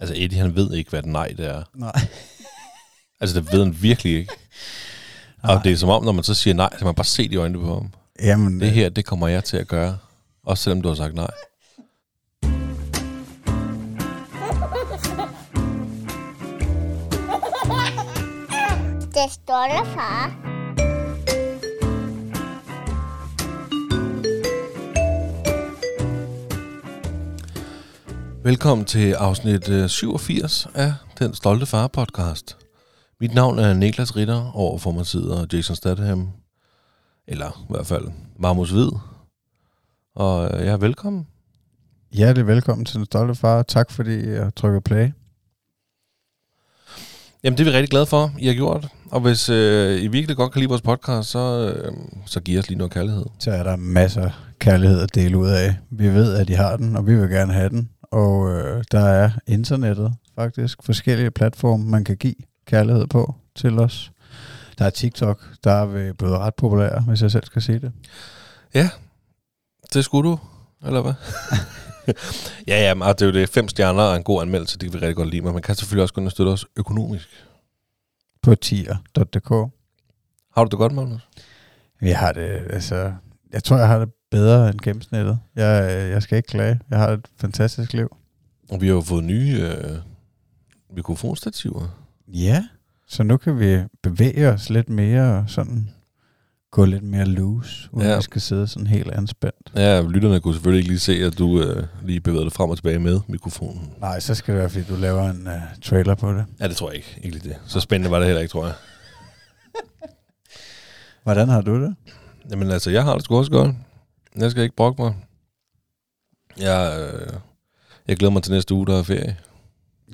Altså Eddie, han ved ikke, hvad et nej det er. Nej. Altså, det ved han virkelig ikke. Og det er som om, når man så siger nej, så man bare se det i øjnene på ham. Jamen, Det her, det kommer jeg til at gøre. Også selvom du har sagt nej. Det stolte far. Velkommen til afsnit øh, 87 af Den Stolte Far podcast. Mit navn er Niklas Ritter, over for mig sidder Jason Statham, eller i hvert fald Marmus Hvid. Og øh, ja, velkommen. Hjertelig velkommen til Den Stolte Far. Tak fordi jeg trykker play. Jamen, det er vi rigtig glade for, I har gjort. Og hvis øh, I virkelig godt kan lide vores podcast, så, øh, så giv os lige noget kærlighed. Så er der masser af kærlighed at dele ud af. Vi ved, at de har den, og vi vil gerne have den. Og øh, der er internettet faktisk. Forskellige platforme, man kan give kærlighed på til os. Der er TikTok, der er blevet ret populær, hvis jeg selv skal sige det. Det skulle du, eller hvad? ja, ja, men, og det er jo det. Fem stjerner og en god anmeldelse, det kan vi rigtig godt lide. Men man kan selvfølgelig også gå ind og støtte os økonomisk. På tier.dk. Har du det godt, Magnus? Vi har det, altså... Jeg tror, jeg har det bedre end gennemsnittet. Jeg, øh, jeg skal ikke klage. Jeg har et fantastisk liv. Og vi har jo fået nye øh, mikrofonstativer. Ja, så nu kan vi bevæge os lidt mere og sådan gå lidt mere loose, uden Ja. vi skal sidde sådan helt anspændt. Ja, lytterne kunne selvfølgelig ikke lige se, at du øh, lige bevægede dig frem og tilbage med mikrofonen. Nej, så skal det være, fordi du laver en uh, trailer på det. Ja, det tror jeg ikke. Ikke lige det. Så spændende var det heller ikke, tror jeg. Hvordan har du det? Jamen altså, jeg har det sgu også godt. Jeg skal ikke brokke mig. Jeg, øh, jeg glæder mig til næste uge, der er ferie.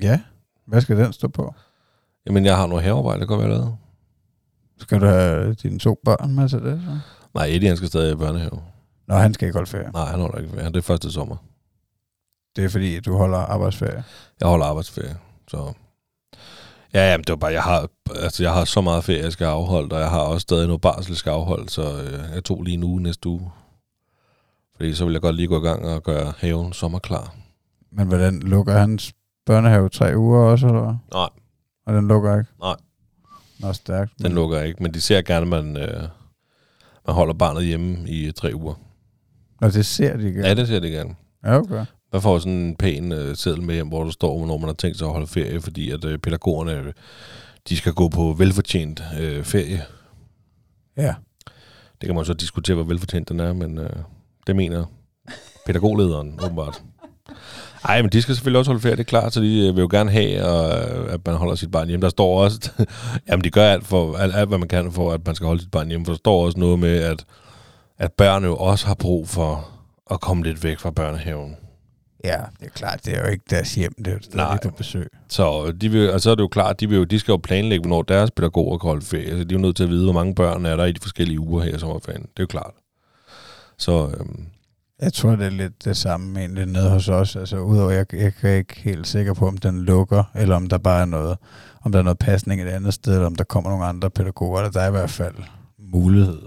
Ja, hvad skal den stå på? Jamen, jeg har noget havearbejde, der kan være lavet. Skal du have dine to børn med til det? Så? Nej, Eddie, han skal stadig i børnehave. Nå, han skal ikke holde ferie. Nej, han holder ikke ferie. Det er første sommer. Det er fordi, du holder arbejdsferie. Jeg holder arbejdsferie, så... Ja, jamen, det var bare, jeg har, altså, jeg har så meget ferie, jeg skal afholde, og jeg har også stadig noget barsel, jeg skal afholde, så øh, jeg tog lige en uge næste uge. Fordi så vil jeg godt lige gå i gang og gøre haven sommerklar. Men hvordan lukker hans børnehave tre uger også, eller? Nej. Og den lukker ikke? Nej. Nå, stærkt. Den lukker ikke, men de ser gerne, at man, øh, man holder barnet hjemme i tre uger. Nå, det ser de ikke. Ja, det ser de gerne. Ja, okay. Man får sådan en pæn øh, seddel med hjem, hvor der står, hvornår man har tænkt sig at holde ferie, fordi at øh, pædagogerne, de skal gå på velfortjent øh, ferie. Ja. Det kan man så diskutere, hvor velfortjent den er, men øh, det mener pædagoglederen åbenbart. Ej, men de skal selvfølgelig også holde ferie, det er klart, så de øh, vil jo gerne have, og, øh, at man holder sit barn hjemme. Der står også, jamen de gør alt, for, alt, alt, hvad man kan for, at man skal holde sit barn hjemme, for der står også noget med, at, at børn jo også har brug for at komme lidt væk fra børnehaven. Ja, det er klart. Det er jo ikke deres hjem. Det er jo et sted, Nej. besøg. Så, de vil, altså, så er det jo klart, de, vil jo, de skal jo planlægge, hvornår deres pædagoger kan holde ferie. Så de er jo nødt til at vide, hvor mange børn er der i de forskellige uger her i sommerferien. Det er jo klart. Så øhm, Jeg tror, det er lidt det samme egentlig nede hos os. Altså, udover, jeg, jeg er ikke helt sikker på, om den lukker, eller om der bare er noget, om der er noget pasning et andet sted, eller om der kommer nogle andre pædagoger. Der er i hvert fald mulighed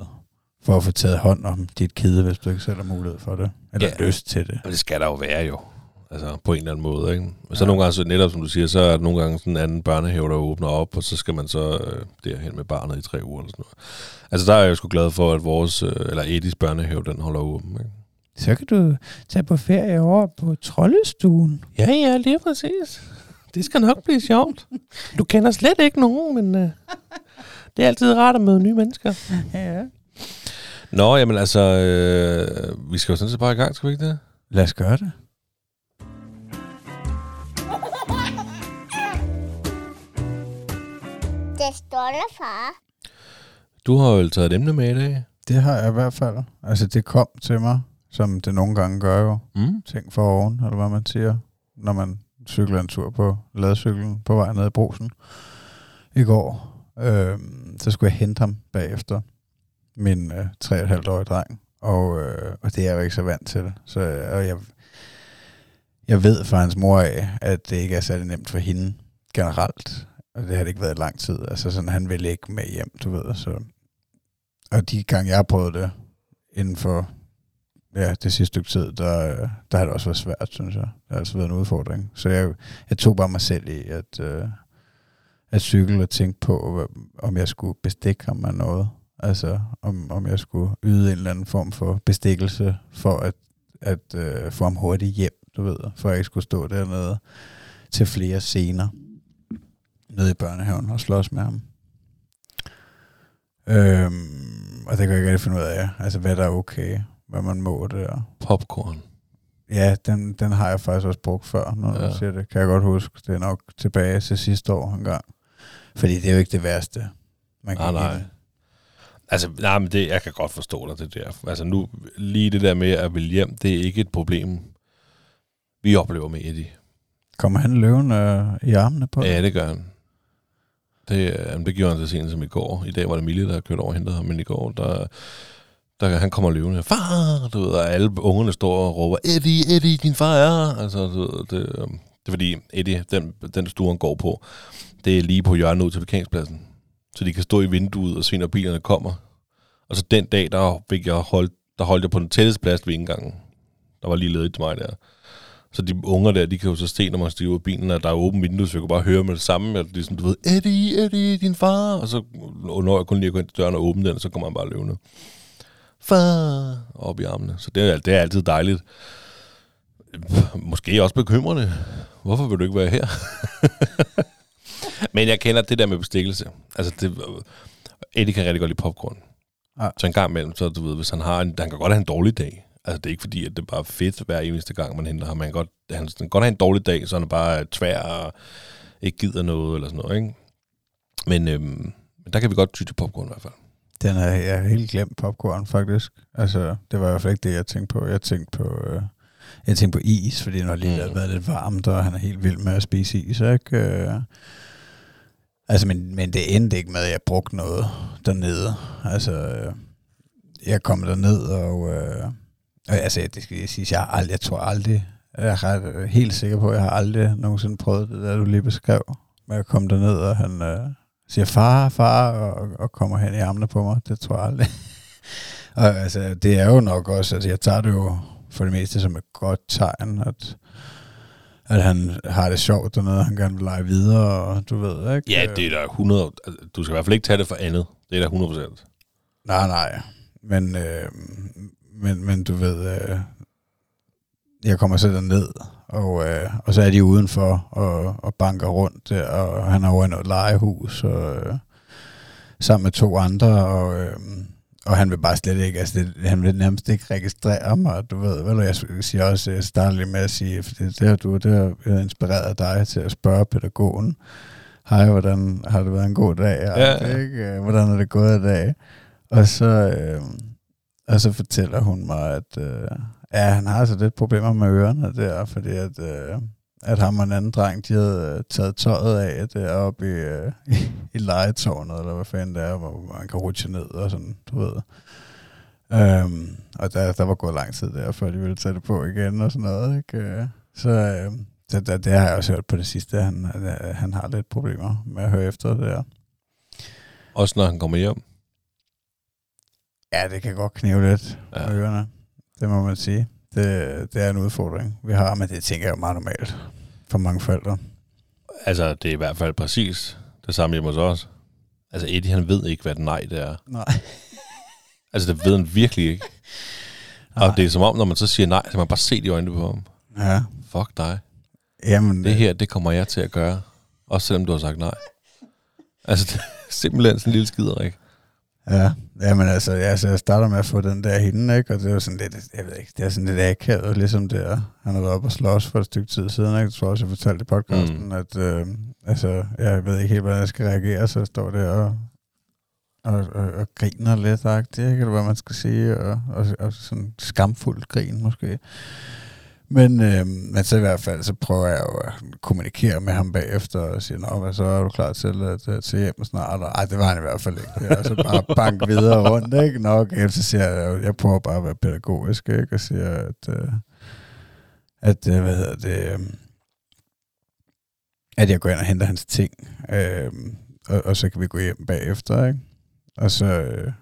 for at få taget hånd om dit kide, hvis du ikke selv har mulighed for det. Eller Ja. ja. lyst til det. og det skal der jo være jo. Altså på en eller anden måde. Ikke? Og så Ja. nogle gange, så netop som du siger, så er der nogle gange sådan en anden børnehave, der åbner op, og så skal man så øh, derhen med barnet i tre uger eller sådan noget. Altså der er jeg sgu glad for, at vores, øh, eller Edis børnehave, den holder åben. Ikke? Så kan du tage på ferie over på Troldestuen. Ja, ja, lige præcis. Det skal nok blive sjovt. Du kender slet ikke nogen, men øh, det er altid rart at møde nye mennesker. Ja, ja. Nå, jamen altså, øh, vi skal jo sådan set bare i gang, skal vi ikke det? Lad os gøre det. Det stolte far. Du har jo taget et emne med i dag. Det har jeg i hvert fald. Altså, det kom til mig, som det nogle gange gør jo. Mm. ting for oven, eller hvad man siger, når man cykler en tur på ladcyklen på vej ned i brusen i går. Øh, så skulle jeg hente ham bagefter, min øh, 3,5-årige dreng, og, øh, og det er jeg jo ikke så vant til. Så og jeg, jeg ved fra hans mor af, at det ikke er særlig nemt for hende generelt, og det har det ikke været i lang tid. Altså sådan, han vil ikke med hjem, du ved. Så. Og de gange, jeg har prøvet det inden for ja, det sidste stykke tid, der, der har det også været svært, synes jeg. Det har altså været en udfordring. Så jeg, jeg tog bare mig selv i at, øh, at cykle og tænke på, om jeg skulle bestikke ham med noget. Altså, om, om jeg skulle yde en eller anden form for bestikkelse for at, at øh, få ham hurtigt hjem, du ved, for at jeg ikke skulle stå dernede til flere scener nede i børnehaven og slås med ham. Øhm, og det kan jeg ikke rigtig finde ud af, altså hvad der er okay, hvad man må der. Popcorn. Ja, den, den har jeg faktisk også brugt før, når ja. Du siger det. Kan jeg godt huske. Det er nok tilbage til sidste år en gang. Fordi det er jo ikke det værste. Man Nej, give nej. det. Altså, nej, men det, jeg kan godt forstå dig, det der. Altså nu, lige det der med at ville hjem, det er ikke et problem, vi oplever med Eddie. Kommer han løven øh, i armene på? Ja, det gør han. Det, det gjorde han så sent som i går. I dag var det Mille, der kørte over og hentede ham, men i går, der, der han kommer løvende. Far! Du ved, og alle ungerne står og råber, Eddie, Eddie, din far er. Altså, du ved, det, øhm, det er fordi, Eddie, den, den stue, han går på, det er lige på hjørnet ud til parkeringspladsen. Så de kan stå i vinduet og se, når bilerne kommer. Og så den dag, der, fik jeg holdt, der holdt jeg på den tætteste plads ved indgangen. Der var lige ledigt til mig der. Så de unger der, de kan jo så se, når man stiger ud af bilen, at der er åbent vindue, så jeg kan bare høre med det samme. At de sådan, du ved, Eddie, Eddie, din far. Og så når jeg kun lige at gå ind til døren og åbne den, så kommer han bare løbende. Far, op i armene. Så det er, det er altid dejligt. Måske også bekymrende. Hvorfor vil du ikke være her? Men jeg kender det der med bestikkelse. Altså, det, Eddie kan rigtig godt lide popcorn. Ja. Så en gang imellem, så du ved, hvis han har en, han kan godt have en dårlig dag. Altså, det er ikke fordi, at det er bare fedt hver eneste gang, man henter ham. Han kan godt, han kan godt have en dårlig dag, så han er bare tvær og ikke gider noget eller sådan noget, ikke? Men, øhm, men der kan vi godt ty til popcorn i hvert fald. Den er jeg har helt glemt popcorn, faktisk. Altså, det var i hvert fald ikke det, jeg tænkte på. Jeg tænkte på, øh, jeg tænkte på is, fordi når lige Mm. mm. været lidt varmt, og han er helt vild med at spise is, ikke? Øh, altså, men, men det endte ikke med, at jeg brugte noget dernede. Altså, øh, jeg kom derned, og øh, og altså, det skal jeg sige, jeg, har aldrig, jeg tror aldrig, jeg er ret, helt sikker på, at jeg har aldrig nogensinde prøvet det der, du lige beskrev, med at komme derned, og han øh, siger far, far, og, og kommer hen i armene på mig. Det tror jeg aldrig. og altså, det er jo nok også, altså jeg tager det jo for det meste som et godt tegn, at, at han har det sjovt dernede, han gerne vil lege videre, og du ved, ikke? Ja, det er da 100... Altså, du skal i hvert fald ikke tage det for andet. Det er da 100 procent. Nej, nej. Men, øh, men, men du ved, øh, jeg kommer så ned og, øh, og så er de udenfor og, og banker rundt der, og han er over i noget legehus, og, øh, sammen med to andre, og, øh, og han vil bare slet ikke, altså det, han vil nærmest ikke registrere mig, du ved, vel, jeg siger også, jeg starter lige med at sige, for det, det har du, det har inspireret dig til at spørge pædagogen, hej, hvordan har det været en god dag? Ja, ja. Ikke? Hvordan er det gået i dag? Og så, øh, og så fortæller hun mig, at øh, ja, han har altså lidt problemer med ørerne der, fordi at, øh, at ham og en anden dreng, de havde øh, taget tøjet af deroppe i, øh, i, i legetårnet, eller hvad fanden det er, hvor man kan rutsche ned og sådan, du ved. Øhm, og der, der var gået lang tid der, før de ville tage det på igen og sådan noget, ikke? Øh, så øh, det, det, det har jeg også hørt på det sidste, han, han, øh, han har lidt problemer med at høre efter det der. Også når han kommer hjem. Ja, det kan godt knive lidt Ja. ørerne. Det må man sige. Det, det er en udfordring, vi har, men det tænker jeg er meget normalt for mange forældre. Altså, det er i hvert fald præcis det samme hjemme hos os. Altså, Eddie, han ved ikke, hvad et nej det er. Nej. Altså, det ved han virkelig ikke. Og det er som om, når man så siger nej, så kan man bare se de øjnene på ham. Ja. Fuck dig. Jamen, Det her, det kommer jeg til at gøre. Også selvom du har sagt nej. Altså, det er simpelthen sådan en lille skiderik. Ja, jamen altså, ja, altså, jeg starter med at få den der hende, ikke? Og det er jo sådan lidt, jeg ved ikke, det er sådan lidt akavet, ligesom det er. Han har været oppe og slås for et stykke tid siden, ikke? Jeg tror også, jeg fortalte i podcasten, Mm. at øh, altså, jeg ved ikke helt, hvordan jeg skal reagere, så jeg står der og, og, og, og griner lidt, ikke? Eller hvad man skal sige, og, og, og sådan skamfuldt grin måske. Men, øh, men så i hvert fald, så prøver jeg jo at kommunikere med ham bagefter og sige, nå, hvad så er du klar til at, øh, at tage hjem snart? Og, Ej, det var han i hvert fald ikke. Og så altså bare bank videre rundt, ikke? Nå, okay, så siger jeg, jeg prøver bare at være pædagogisk, ikke? Og siger, at, øh, at øh, hvad hedder det, øh, at jeg går ind og henter hans ting, øh, og, og så kan vi gå hjem bagefter, ikke? Og så, øh,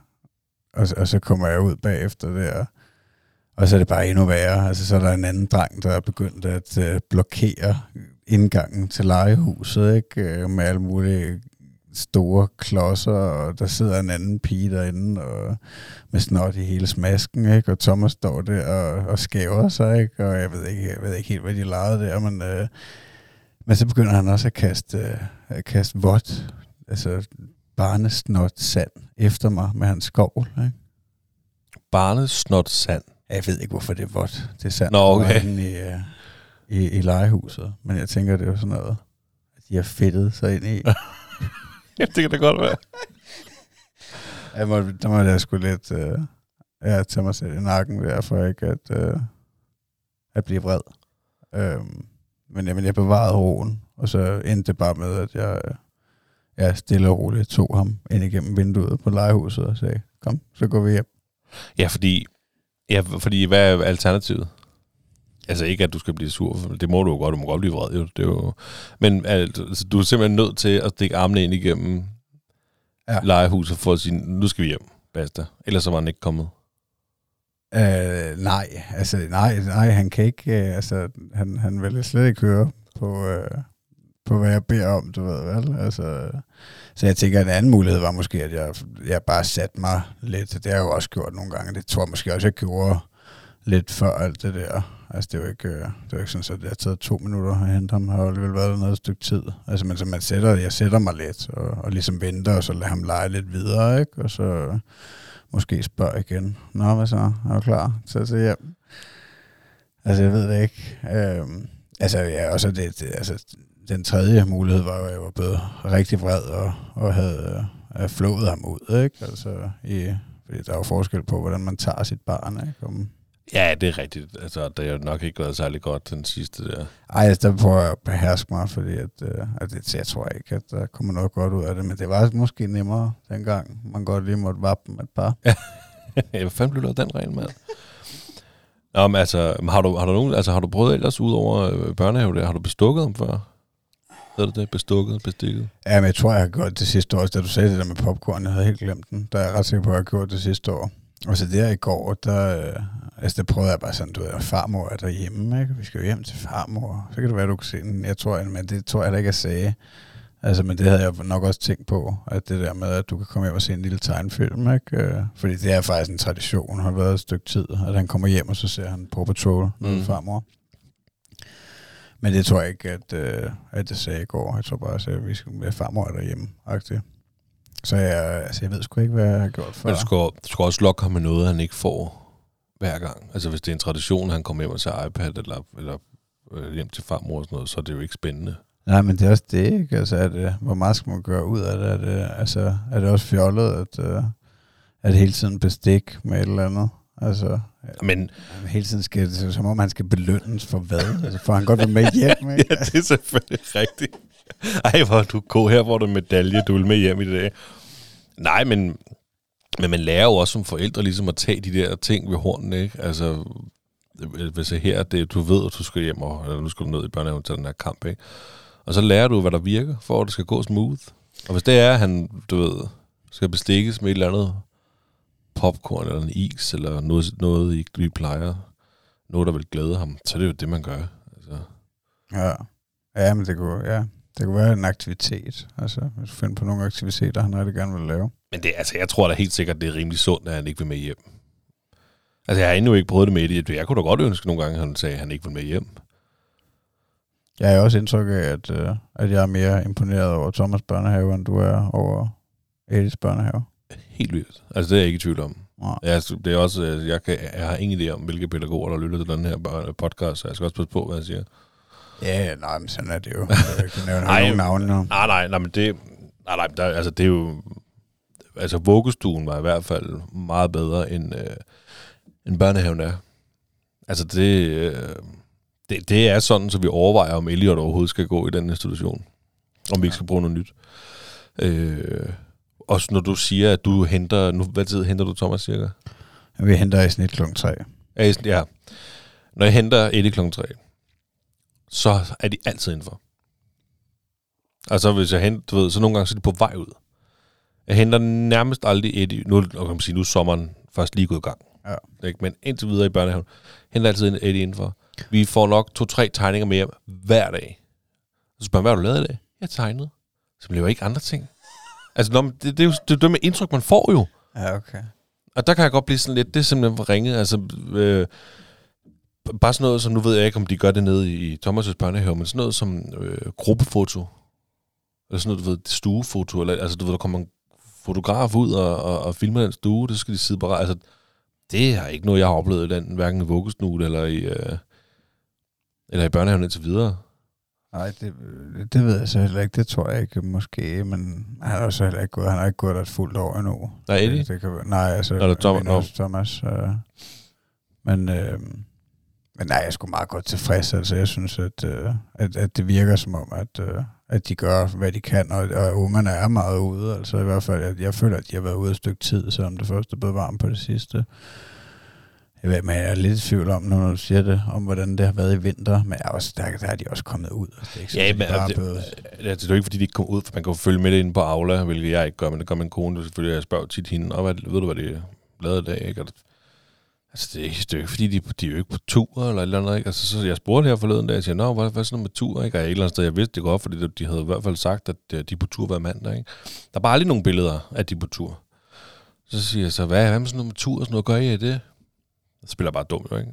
og, og så kommer jeg ud bagefter der, og så er det bare endnu værre. Altså, så er der en anden dreng, der er begyndt at øh, blokere indgangen til legehuset, ikke? Øh, med alle mulige store klodser, og der sidder en anden pige derinde, og med snot i hele smasken, ikke? Og Thomas står der og, og skæver sig, ikke? Og jeg ved ikke, jeg ved ikke helt, hvad de legede der, men, øh, men så begynder han også at kaste, øh, at kaste vådt, altså barnesnot sand efter mig med hans skovl, ikke? Barnesnot sand. Jeg ved ikke, hvorfor det er vådt. Det er sandt. Nå, okay. I, øh, i, i legehuset. Men jeg tænker, det er jo sådan noget, at de har fedtet sig ind i. Ja, det kan da godt være. jeg må, der må jeg sgu lidt øh, ja, tage mig selv i nakken der, for ikke at, øh, at blive vred. Øhm, men jamen, jeg bevarede roen, og så endte det bare med, at jeg, øh, jeg stille og roligt tog ham ind igennem vinduet på legehuset og sagde, kom, så går vi hjem. Ja, fordi, ja, fordi hvad er alternativet? Altså ikke, at du skal blive sur, for det må du jo godt, du må godt blive vred, jo. Det er jo men altså, du er simpelthen nødt til at stikke armene ind igennem ja. legehuset for at sige, nu skal vi hjem, basta. Ellers så var han ikke kommet. Øh, nej, altså nej, nej, han kan ikke, øh, altså han, han vil slet ikke høre på, øh, på hvad jeg beder om, du ved vel, altså, så jeg tænker, at en anden mulighed var måske, at jeg, jeg bare satte mig lidt, det har jeg jo også gjort nogle gange, det tror jeg måske også, jeg gjorde lidt før alt det der, altså det er jo ikke, øh, det er jo ikke sådan, at det har taget to minutter at hente ham, har alligevel været noget stykke tid, altså men så man sætter, jeg sætter mig lidt, og, og ligesom venter, og så lader ham lege lidt videre, ikke, og så måske spørger igen, nå hvad så, er du klar til at se hjem? Altså jeg ved det ikke, øhm, altså ja, også det, det altså den tredje mulighed var jo, at jeg var blevet rigtig vred og, og havde øh, flået ham ud, ikke? Altså, i, fordi der er jo forskel på, hvordan man tager sit barn, ikke? Om, Ja, det er rigtigt. Altså, det har nok ikke været særlig godt, den sidste der. Ej, altså, der prøver jeg at beherske mig, fordi at, øh, at det, jeg tror ikke, at der kommer noget godt ud af det, men det var måske nemmere dengang, man godt lige måtte vappe med et par. ja, hvad fanden blev den regel med? Nå, men altså, har du, har du, nogen, altså, har du prøvet ellers ud over øh, børnehave der? Har du bestukket dem før? Hedder det det? Bestukket? Bestikket? Ja, men jeg tror, jeg har gjort det sidste år. Da du sagde det der med popcorn, jeg havde helt glemt den. Der er jeg ret sikker på, at jeg har gjort det sidste år. Og så der i går, der, øh, altså der prøvede jeg bare sådan, du ved, farmor er derhjemme, ikke? Vi skal jo hjem til farmor. Så kan det være, du kan se den. Jeg tror, men det tror jeg da ikke, jeg sagde. Altså, men det havde jeg nok også tænkt på, at det der med, at du kan komme hjem og se en lille tegnfilm, ikke? Øh, fordi det er faktisk en tradition, har været et stykke tid, at han kommer hjem, og så ser han på Patrol med mm. farmor. Men det tror jeg ikke, at, øh, at det sagde i går. Jeg tror bare, at vi skal med farmor derhjemme. Aktivt. Så jeg, altså, jeg ved sgu ikke, hvad jeg har gjort før. Men du skal, du skal også lokke ham med noget, han ikke får hver gang. Altså hvis det er en tradition, han kommer hjem og ser iPad eller, eller øh, hjem til farmor og sådan noget, så er det jo ikke spændende. Nej, men det er også det, ikke? Altså, er det, hvor meget skal man gøre ud af det? Er det, altså, er det også fjollet, at, uh, at hele tiden bestik med et eller andet? Altså, men hele tiden skal det, som om han skal belønnes for hvad? Altså, får han godt være med hjem, ikke? ja, det er selvfølgelig rigtigt. Ej, hvor du god her, hvor du medalje, du vil med hjem i dag. Nej, men, men man lærer jo også som forældre ligesom at tage de der ting ved hornen, ikke? Altså, hvis jeg her, det, du ved, at du skal hjem, og eller nu skal du ned i børnehaven til den her kamp, ikke? Og så lærer du, hvad der virker, for at det skal gå smooth. Og hvis det er, at han, du ved, skal bestikkes med et eller andet popcorn eller en is, eller noget, noget I, vi plejer, noget, der vil glæde ham, så er det jo det, man gør. Altså. Ja. ja, men det kunne, ja. det kunne være en aktivitet. Altså, hvis du finder på nogle aktiviteter, han rigtig gerne vil lave. Men det, altså, jeg tror da helt sikkert, det er rimelig sundt, at han ikke vil med hjem. Altså, jeg har endnu ikke prøvet det med det. Jeg kunne da godt ønske nogle gange, at han sagde, at han ikke vil med hjem. Jeg har også indtryk af, at, uh, at jeg er mere imponeret over Thomas børnehave, end du er over Edis børnehave. Helt vildt. Altså, det er jeg ikke i tvivl om. Ja. Jeg, det er også, øh, jeg, kan, jeg har ingen idé om, hvilke pædagoger, der lytter til den her podcast, så jeg skal også passe på, hvad jeg siger. Ja, nej, men sådan er det jo. Jeg kan nævne nej, nogen navne nu. Nej, nej, nej, men det, nej, nej, der, altså, det er jo, altså, vuggestuen var i hvert fald meget bedre, end, øh, end børnehaven er. Altså, det, øh, det, det er sådan, så vi overvejer, om Elliot overhovedet skal gå i den institution. Om vi ikke skal bruge noget nyt. Øh, også når du siger, at du henter... Nu, hvad tid henter du, Thomas, cirka? Vi henter i snit kl. 3. Ja, ja. Når jeg henter Eddie kl. 3, så er de altid indenfor. Altså, hvis jeg henter, du ved, så nogle gange så er de på vej ud. Jeg henter nærmest aldrig Eddie. Nu, kan man sige, nu er sommeren først lige gået i gang. Ja. Ikke? Men indtil videre i børnehaven, henter altid en Eddie indenfor. Vi får nok to-tre tegninger med hjem hver dag. Så spørger man, hvad har du lavet i dag? Jeg tegnet. Så bliver jo ikke andre ting. Altså, nå, det, det, er jo det, er det med indtryk, man får jo. Ja, okay. Og der kan jeg godt blive sådan lidt, det er simpelthen for ringet. Altså, øh, bare sådan noget, som nu ved jeg ikke, om de gør det nede i Thomas' børnehave, men sådan noget som øh, gruppefoto. Eller sådan noget, du ved, stuefoto. Eller, altså, du ved, der kommer en fotograf ud og, og, og filmer den stue, det skal de sidde bare... Altså, det er ikke noget, jeg har oplevet i den, hverken i vuggestue eller i, øh, eller i børnehaven indtil videre. Nej, det, det ved jeg så heller ikke. Det tror jeg ikke måske, men han har så heller ikke gået. Han har ikke gået der et fuldt år endnu. Nej, Eddie? Det, det kan, nej, altså... Eller Thomas, jeg mener også Thomas øh, men, øh, men nej, jeg er sgu meget godt tilfreds. Altså, jeg synes, at, øh, at, at det virker som om, at, øh, at de gør, hvad de kan, og, og ungerne er meget ude. Altså i hvert fald, jeg, jeg føler, at de har været ude et stykke tid, selvom det først er blevet varmt på det sidste. Jeg ved, men jeg er lidt i tvivl om, når du siger det, om hvordan det har været i vinter, men jeg er også, der, der er de også kommet ud. Altså, det er ikke Ja, men altså, det, altså, det er jo ikke, fordi de ikke kommer ud, for man kan jo følge med det inde på Aula, hvilket jeg ikke gør, men det gør min kone, det selvfølgelig, jeg spørger tit hende, og hvad, ved du, hvad det lavet i dag, ikke? Og altså, det er, ikke- det er jo ikke, fordi de, de er jo ikke på tur, eller et eller andet, ikke? Altså, så jeg spurgte her forleden dag, jeg siger, nå, hvad, hvad er sådan noget med tur, ikke? Og et eller andet sted, jeg vidste det godt, fordi de, de havde i hvert fald sagt, at øh, de er på tur hver mandag, ikke? Der er bare aldrig nogen billeder af de er på tur. Så siger jeg så, hvad, hvad med sådan noget med tur og sådan noget, gør I det? Så spiller jeg bare dumt, ikke?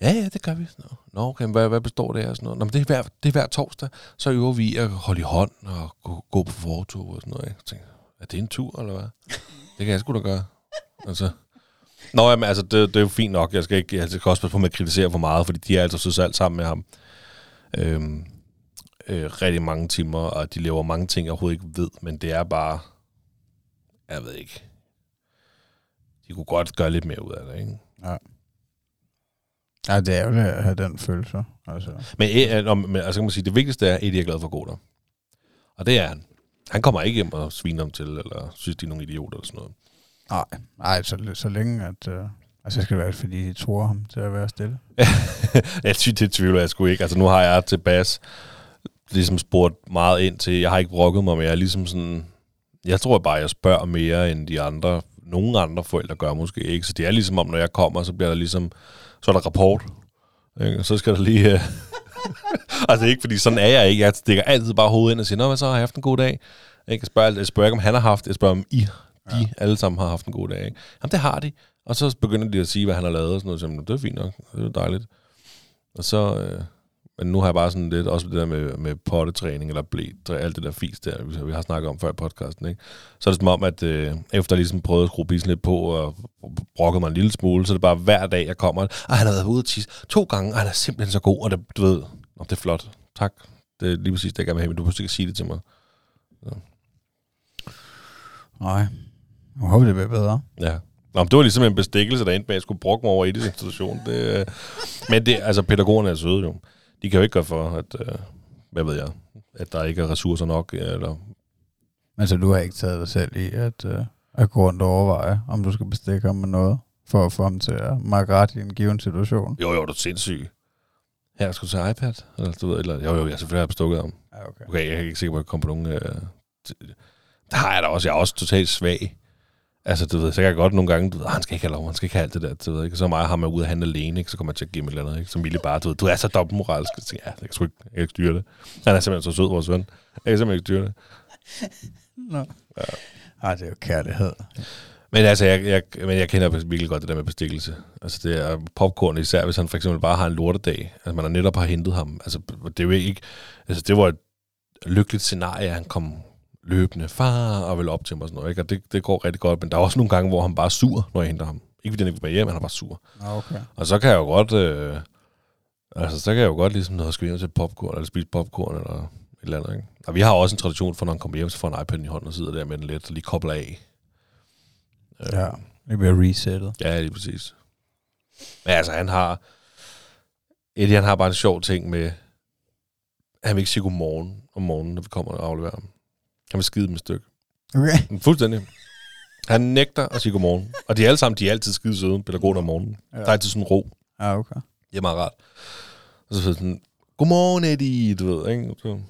Ja, ja, det gør vi. Nå, Nå okay, hvad, hvad består det af? og Sådan noget? Nå, men det er, hver, det er hver torsdag, så øver vi at holde i hånd og gå, gå på fortog og sådan noget. Ikke? Jeg tænkte, er det en tur, eller hvad? Det kan jeg sgu da gøre. Altså. Nå, jamen, altså, det, det, er jo fint nok. Jeg skal, ikke, jeg skal også passe på med at kritisere for meget, fordi de er altså så alt sammen med ham. Øhm, øh, rigtig mange timer, og de laver mange ting, jeg overhovedet ikke ved, men det er bare, jeg ved ikke, de kunne godt gøre lidt mere ud af det, ikke? Ja, det er jo at have den følelse. Altså. Men, øh, om- men altså kan man sige, det vigtigste er, at Eddie er glad for at gå der. Og det er han. Han kommer ikke hjem og sviner dem til, eller synes, de er nogle idioter eller sådan noget. Nej, nej så, så længe at... Øh, altså, det skal være, fordi de tror ham til at være stille. jeg synes, det tvivler jeg sgu ikke. Altså nu har jeg til bas ligesom spurgt meget ind til, jeg har ikke brokket mig, men jeg er ligesom sådan, jeg tror bare, jeg spørger mere end de andre, nogle andre forældre gør måske ikke. Så det er ligesom om, når jeg kommer, så bliver der ligesom, så er der rapport. Ikke? Så skal der lige... øh, altså ikke, fordi sådan er jeg ikke. Jeg stikker altid bare hovedet ind og siger, Nå, hvad så, har jeg haft en god dag? Ikke? Jeg, spørger, jeg spørger ikke, om han har haft, jeg spørger, om I, de ja. alle sammen har haft en god dag. Ikke? Jamen, det har de. Og så begynder de at sige, hvad han har lavet og sådan noget. Så, det er fint nok, det er dejligt. Og så... Øh, men nu har jeg bare sådan lidt, også det der med, med pottetræning eller blæ, alt det der fis der, vi- har snakket om før i podcasten, ikke? Så er det som om, at øh, efter jeg ligesom prøvede at skrue bisen lidt på og brokkede mig en lille smule, så er det bare hver dag, jeg kommer, og han har været ude og tisse to gange, og han er simpelthen så god, og det, du ved, Nå, det er flot, tak. Det er lige præcis det, jeg gerne vil have, men du behøver ikke sige det til mig. Nej. Jeg håber, det bliver bedre. Ja. Nå, men det var ligesom en bestikkelse, der endte med, at jeg skulle brokke mig over i det institution. Det, øh, men det, altså, pædagogerne er søde jo. De kan jo ikke gøre for, at, øh, hvad ved jeg, at der ikke er ressourcer nok, eller Men så du har ikke taget dig selv i at, øh, at gå rundt og overveje, om du skal bestikke ham med noget, for at få ham til at makke ret i en given situation. Jo, jo, du er sindssyg. Her skal du tage iPad? Eller, du ved, eller, jo, jo, jeg selvfølgelig har bestukket ham. Ja, okay. Okay, jeg er ikke sikker på, at jeg kommer på nogen... Øh, t- der har jeg da også. Jeg er også totalt svag. Altså, du ved, så kan jeg godt nogle gange, du ved, "Ah, han skal ikke have lov, han skal ikke have alt det der, du ved, ikke? Så meget har man ude at handle alene, ikke? Så kommer jeg til at give mig et eller andet, ikke? Så Mille bare, du ved, du er så dobbeltmoralsk. Så tænker jeg, ja, jeg kan sgu ikke, jeg kan ikke styre det. Han er simpelthen så sød, vores ven. Jeg kan simpelthen ikke styre det. Nå. Ja. Ej, det er jo kærlighed. Men altså, jeg, jeg, men jeg kender virkelig godt det der med bestikkelse. Altså, det er popcorn, især hvis han for eksempel bare har en lortedag. Altså, man har netop har hentet ham. Altså, det er jo ikke... Altså, det var et lykkeligt scenarie, at han kom løbende, far, og vil op til mig og sådan noget, ikke? Og det, det går rigtig godt, men der er også nogle gange, hvor han bare er sur, når jeg henter ham. Ikke fordi han ikke vil med hjem, han er bare sur. Okay. Og så kan jeg jo godt... Øh, altså, så kan jeg jo godt ligesom noget skal hjem til popcorn, eller spise popcorn, eller et eller andet, ikke? Og vi har også en tradition for, når han kommer hjem, så får han iPad'en i hånden og sidder der med den lidt, og lige kobler af. Øh, Ja, det bliver resettet. Ja, lige præcis. Men altså, han har... Eddie, han har bare en sjov ting med... Han vil ikke sige godmorgen om morgenen, når vi kommer og afleverer ham. Han vil skide med et stykke. Okay. Fuldstændig. Han nægter at sige godmorgen. Og de er alle sammen, de er altid skide søde, pædagogerne om morgenen. Ja. Der er altid sådan ro. Ja, okay. Det er meget rart. Og så sådan, godmorgen Eddie, du ved, ikke? Så, mm,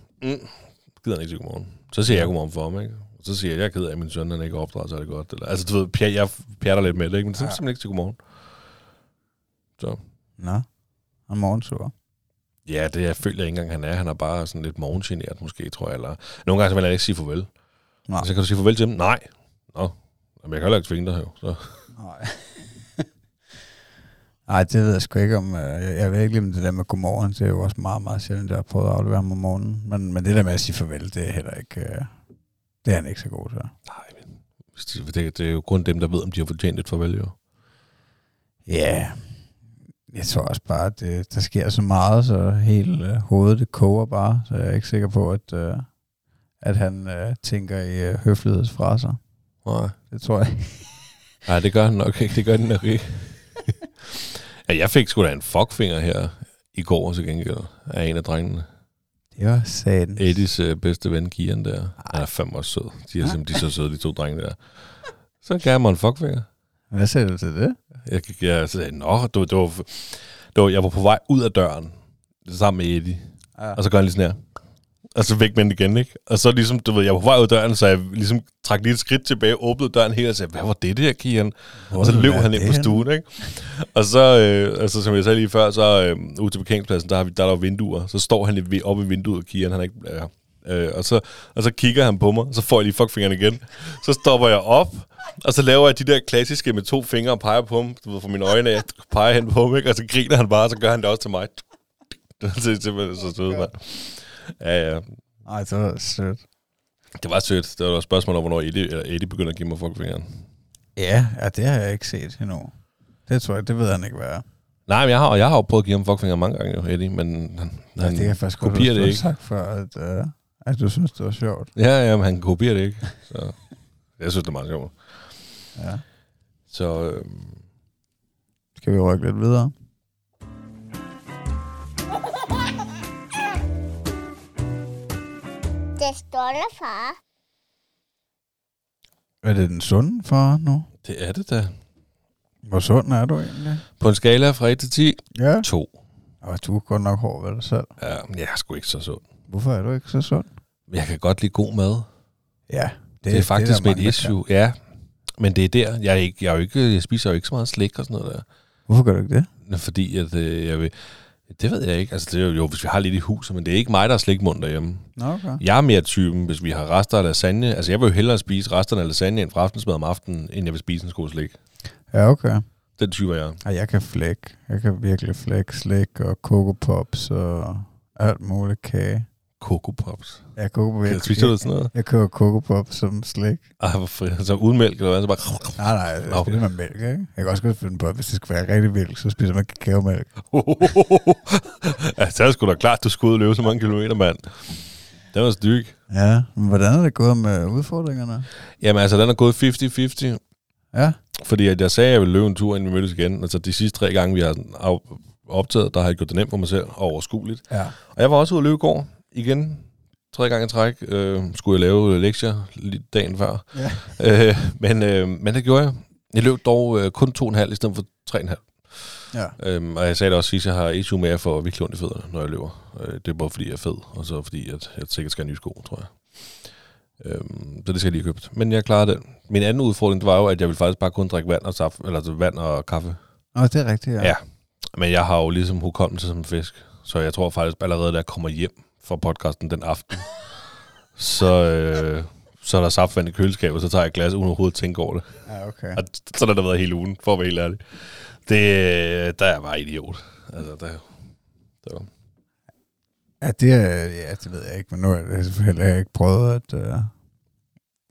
gider han ikke sige godmorgen. Så siger jeg godmorgen for ham, ikke? Og så siger jeg, jeg er ked af, at min søn han ikke opdrager sig det godt. Eller, altså, du ved, pjat, jeg pjatter lidt med det, ikke? Men så Ja. simpelthen ikke sige godmorgen. Så. Nå, og morgensur. Ja, det jeg føler jeg ikke engang, han er. Han er bare sådan lidt morgengeneret, måske, tror jeg. Eller, nogle gange så vil jeg ikke sige farvel. Nej. Så kan du sige farvel til dem? Nej. Nå, Jamen, jeg kan heller ikke tvinge dig, jo. Så. Nej. Nej, det ved jeg sgu ikke om. øh, Jeg, jeg ved ikke om det der med godmorgen. Det er jo også meget, meget sjældent, jeg har prøvet at aflevere ham om morgenen. Men, men det der med at sige farvel, det er heller ikke... øh, Det er han ikke så god til. Nej, men det, det er jo kun dem, der ved, om de har fortjent et farvel, jo. Ja, jeg tror også bare, at det, der sker så meget, så hele øh, hovedet det koger bare. Så jeg er ikke sikker på, at, øh, at han øh, tænker i øh, høflighedsfraser. Nej. Det tror jeg. Nej, det gør han nok ikke. Det gør den nok ikke. ja, jeg fik sgu da en fuckfinger her i går til gengæld af en af drengene. Det var satan. Eddies øh, bedste ven, Kian der. Han er fandme også sød. De er simpelthen de er så søde, de to drenge der. Så gav jeg mig en fuckfinger. Hvad siger du til det? Jeg, jeg sagde, nå, det var, det var, det var, jeg var på vej ud af døren sammen med Eddie. Ja. Og så gør han lige sådan her. Og så væk med den igen, ikke? Og så ligesom, du ved, jeg var på vej ud af døren, så jeg ligesom trak lige et skridt tilbage, åbnede døren helt og sagde, hvad var det der, Kian? Og så løb han ind på stuen, ikke? Og så, øh, altså, som jeg sagde lige før, så øh, ude til parkeringspladsen, der, har vi, der er der vinduer. Så står han oppe i vinduet, Kian, han er ikke... Ja. Øh, og, så, og så kigger han på mig, så får jeg lige fuckfingeren igen. Så stopper jeg op, og så laver jeg de der klassiske med to fingre og peger på ham, du ved, for mine øjne, jeg peger hen på ham, ikke? og så griner han bare, og så gør han det også til mig. Det er simpelthen så sødt, mand. Ja, ja. Ej, det var sødt. Det var sødt. Det var et spørgsmål om, hvornår Eddie, eller Eddie begynder at give mig fuckfingeren. Ja, ja, det har jeg ikke set endnu. Det tror jeg, det ved han ikke, hvad er. Nej, men jeg har, jeg har jo prøvet at give ham fuckfinger mange gange, jo, Eddie, men han, Ja, han det jeg faktisk kopierer det ikke. sagt før, at, uh, at du synes, det var sjovt. Ja, ja, men han kopierer det ikke. Så jeg synes, det er meget sjovt. Ja. Så øh, Skal vi rykke lidt videre? Det stolte far. Er det den sunde far nu? det er det da. Hvor sund er du egentlig? På en skala fra 1 til 10, Ja. 2. Og du er godt nok hård ved dig selv. Ja, men jeg er sgu ikke så sund. Hvorfor er du ikke så sund? Jeg kan godt lide god mad. Ja. Det, det er faktisk der mit issue. Ja, men det er der. Jeg, er ikke, jeg, er jo ikke, jeg spiser jo ikke så meget slik og sådan noget der. Kan. Hvorfor gør du ikke det? Fordi at, øh, jeg vil... Det ved jeg ikke. Altså, det er jo, hvis vi har lidt i huset, men det er ikke mig, der er slikmund derhjemme. Okay. Jeg er mere typen, hvis vi har rester af lasagne. Altså, jeg vil jo hellere spise resterne af lasagne end fra aftensmad om aftenen, end jeg vil spise en skål slik. Ja, okay. Den type er jeg. Ej, jeg kan flække. Jeg kan virkelig flække slik og Coco Pops og alt muligt kage. Coco Pops. Jeg Coco Jeg spiser du sådan noget? Jeg køber Coco Pops som slik. Ej, hvor fri. Så uden mælk, eller hvad? Så bare... Nej, nej, jeg spiser med mælk, ikke? Jeg kan også godt finde på, at hvis det skal være rigtig mælk, så spiser man kakaomælk. ja, så er det sgu da klart, du skulle ud og løbe så mange kilometer, mand. Det var styg. Ja, men hvordan er det gået med udfordringerne? Jamen altså, den er gået 50-50. Ja, Fordi at jeg sagde, at jeg ville løbe en tur, inden vi mødtes igen. Altså de sidste tre gange, vi har optaget, der har jeg gjort det nemt for mig selv og overskueligt. ja. Og jeg var også ude at løbe i går igen. Tre gange i træk. Øh, skulle jeg lave lektier lige dagen før. ja. Øh, men, øh, men det gjorde jeg. Jeg løb dog øh, kun to og en halv i stedet for tre og en halv. ja. Øhm, og jeg sagde det også sidst, jeg har issue med at få virkelig ondt i fødderne, når jeg løber. Øh, det er både fordi, jeg er fed, og så fordi, at jeg sikkert skal have nye sko, tror jeg. Øhm, så det skal jeg lige købt. Men jeg klarede det. Min anden udfordring, det var jo, at jeg ville faktisk bare kun drikke vand og, saft, eller altså vand og kaffe. Nå, det er rigtigt, ja. Ja. Men jeg har jo ligesom hukommelse som en fisk. Så jeg tror faktisk allerede, da jeg kommer hjem fra podcasten den aften, så, øh, så er der saftvand i køleskabet, så tager jeg et glas uden overhovedet at tænke over det. ja okay. Og sådan har det været hele ugen, for at være helt ærlig. Det, der er jeg bare idiot. Altså, der, der var. Ja, det, ja, det ved jeg ikke, men nu har jeg selvfølgelig ikke prøvet at, uh,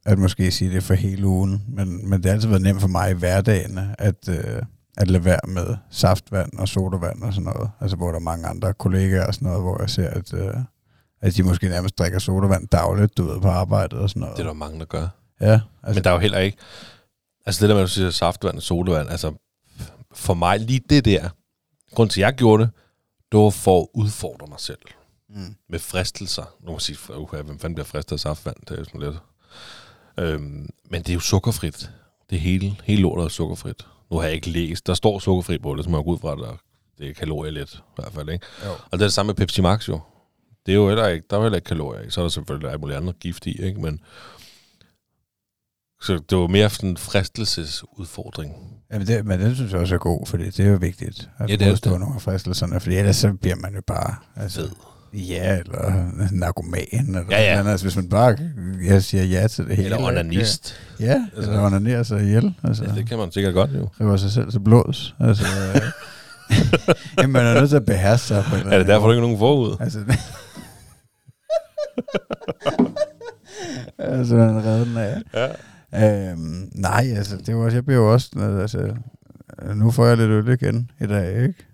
at måske sige det for hele ugen, men, men det har altid været nemt for mig i hverdagen at, uh, at lade være med saftvand og sodavand og sådan noget. Altså hvor der er mange andre kollegaer og sådan noget, hvor jeg ser, at, uh, at de måske nærmest drikker sodavand dagligt, du ved, på arbejdet og sådan noget. Det er der mange, der gør. Ja, Altså, Men der er jo heller ikke... Altså det der med, at du siger saftvand og sodavand, altså for mig lige det der, grund til, at jeg gjorde det, det var for at udfordre mig selv mm, med fristelser. Nu må man sige, okay, hvem fanden bliver fristet af saftvand? Det er jo sådan lidt... Øhm, men det er jo sukkerfrit. Det hele, hele lortet er sukkerfrit. Nu har jeg ikke læst. Der står sukkerfri på det, så må jeg gå ud fra, at det er kalorier lidt, i hvert fald. Ikke? jo. Og det er det samme med Pepsi Max jo. Det er jo heller ikke, der er heller ikke kalorier i. Så er der selvfølgelig alt muligt andet gift i, ikke? Men Så det var mere sådan en fristelsesudfordring. Jamen det, men den synes jeg også er god, fordi det er jo vigtigt at Ja, det modstå det. nogle af fristelserne, fordi ellers så bliver man jo bare altså, Fed. ja, eller narkoman, eller Ja, ja. andet. Altså, hvis man bare jeg siger ja til det hele. Eller onanist. Ja, Altså. eller onanerer sig ihjel. Altså, Ja, det kan man sikkert godt jo. river sig selv til blods. Altså, jamen, man er nødt til at beherske sig på Er det derfor, måde. ikke nogen forud? Altså, altså, man redder den af. Ja. Øhm, nej, altså, det var også, jeg bliver jo også, altså, nu får jeg lidt øl igen i dag, ikke?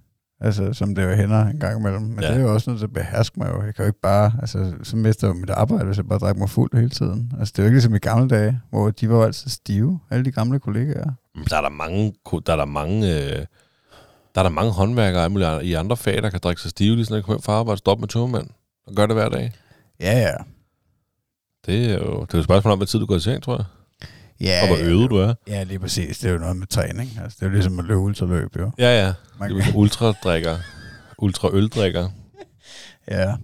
Altså, som det jo hænder en gang imellem. Men Ja. det er jo også nødt til at beherske mig jo. Jeg kan jo ikke bare, altså, så mister jeg mit arbejde, hvis jeg bare drikker mig fuld hele tiden. Altså, det er jo ikke ligesom i gamle dage, hvor de var jo altid stive, alle de gamle kollegaer. Der er der mange, der er der mange, øh, der er der mange håndværkere i andre fag, der kan drikke sig stive, lige sådan, at de kommer hjem fra arbejde, stoppe med tømmermand og gør det hver dag. Ja, ja. Det er jo, det er jo et spørgsmål om, hvad tid du går i seng, tror jeg. Ja, Og hvor ja, øvet du er. Ja, lige præcis. Det er jo noget med træning. Altså, det er jo ligesom at løbe ultraløb, jo. Ja, ja. Man, Det er ultradrikker. Ultraøldrikker. ja.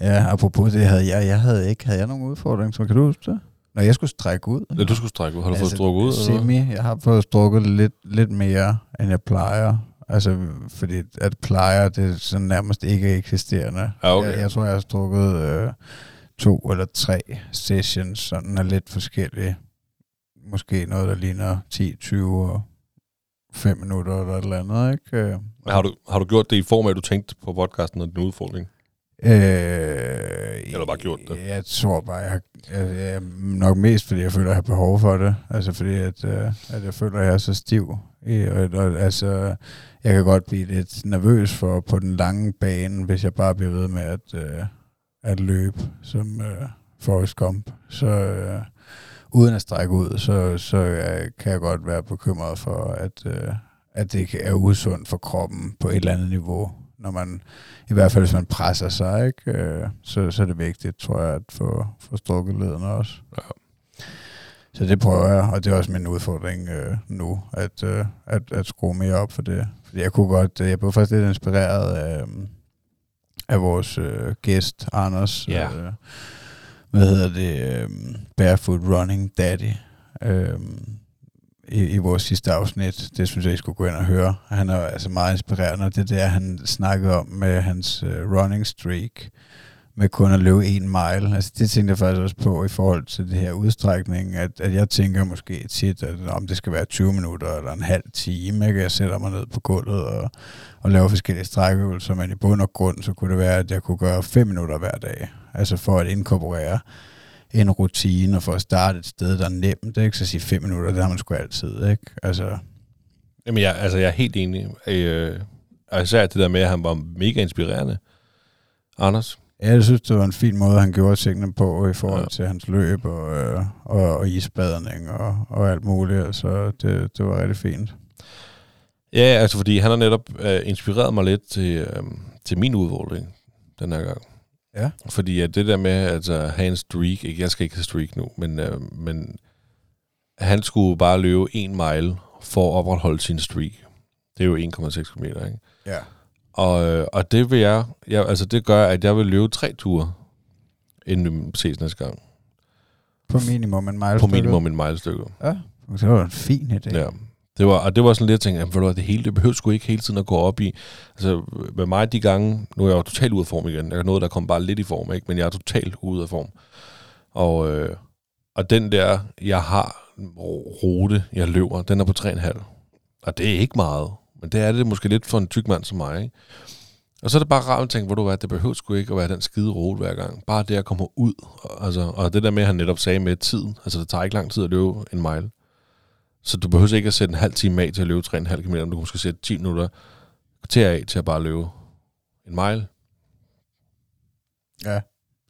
Ja, apropos det havde jeg. Jeg havde ikke, havde jeg nogen udfordring, så kan du huske det? Når jeg skulle strække ud. Ja, du skulle strække ud. Har du fået Altså, strukket ud? Eller? Semi. Jeg har fået strukket lidt, lidt mere, end jeg plejer. Altså, fordi at plejer, det er sådan nærmest ikke eksisterende. Ja, okay. jeg, jeg tror, jeg har strukket øh, to eller tre sessions, sådan er lidt forskellige. Måske noget, der ligner 10, 20 og 5 minutter eller et eller andet, ikke? Øh, Har du, har du gjort det i form af, at du tænkte på podcasten og din udfordring? Øh, Eller bare gjort det? Jeg tror bare, jeg, jeg, jeg nok mest, fordi jeg føler, jeg har behov for det. Altså fordi, at, øh, at jeg føler, at jeg er så stiv. I, og, og, altså, jeg kan godt blive lidt nervøs for på den lange bane, hvis jeg bare bliver ved med at, øh, at løbe som øh, Forrest Gump. Så øh, uden at strække ud, så, så øh, kan jeg godt være bekymret for, at, øh, at det er usundt for kroppen på et eller andet niveau. Når man, I hvert fald hvis man presser sig, ikke? Øh, så, så er det vigtigt, tror jeg, at få, få strukket ledene også. Ja. Så det prøver jeg, og det er også min udfordring øh, nu, at, øh, at, at skrue mere op for det. Jeg kunne godt, øh, jeg blev faktisk lidt inspireret af, af vores øh, gæst, Anders. Ja. Øh, hvad hedder det? Øh, Barefoot Running Daddy. Øh, i, i vores sidste afsnit. Det synes jeg, I skulle gå ind og høre. Han er altså meget inspirerende, og det er det, han snakkede om med hans uh, running streak, med kun at løbe en mile. Altså det tænkte jeg faktisk også på i forhold til det her udstrækning, at, at jeg tænker måske tit, at om det skal være 20 minutter eller en halv time, ikke? jeg sætter mig ned på gulvet og, og laver forskellige strækøvelser, men i bund og grund, så kunne det være, at jeg kunne gøre 5 minutter hver dag, altså for at inkorporere en rutine, og for at starte et sted, der er nemt, ikke? så sige 5 minutter, det har man sgu altid, ikke? Altså, Jamen, jeg, altså, jeg er helt enig. Øh, og især det der med, at han var mega inspirerende. Anders? Ja, jeg synes, det var en fin måde, han gjorde tingene på i forhold Ja. til hans løb og, øh, og, og isbadning og, og alt muligt, altså det, det var rigtig fint. Ja, altså fordi han har netop øh, inspireret mig lidt til, øh, til min udfordring den her gang. Ja. Fordi at det der med at altså, have en streak, ikke, jeg skal ikke have streak nu, men, øh, men han skulle bare løbe en mile for at opretholde sin streak. Det er jo 1,6 km, ikke? Ja. Og, øh, og det vil jeg, jeg, altså det gør, at jeg vil løbe tre ture, inden vi ses næste gang. På minimum en mile På minimum en mile stykke. Ja, det var en fin idé. Ja. Det var, og det var sådan lidt, jeg tænkte, at, det hele, det behøver sgu ikke hele tiden at gå op i. Altså, med mig de gange, nu er jeg jo totalt ude af form igen. Jeg er noget, der kom bare lidt i form, ikke? men jeg er totalt ude af form. Og, øh, og den der, jeg har rute, jeg løber, den er på 3,5. Og det er ikke meget, men det er det måske lidt for en tyk mand som mig. Ikke? Og så er det bare rart at tænke, hvor du er, det behøver sgu ikke at være den skide rute hver gang. Bare det at komme ud. Og, altså, og det der med, at han netop sagde med tiden, altså det tager ikke lang tid at løbe en mile. Så du behøver ikke at sætte en halv time af til at løbe 3,5 km, du kan måske sætte 10 minutter til af til at bare løbe en mile. Ja.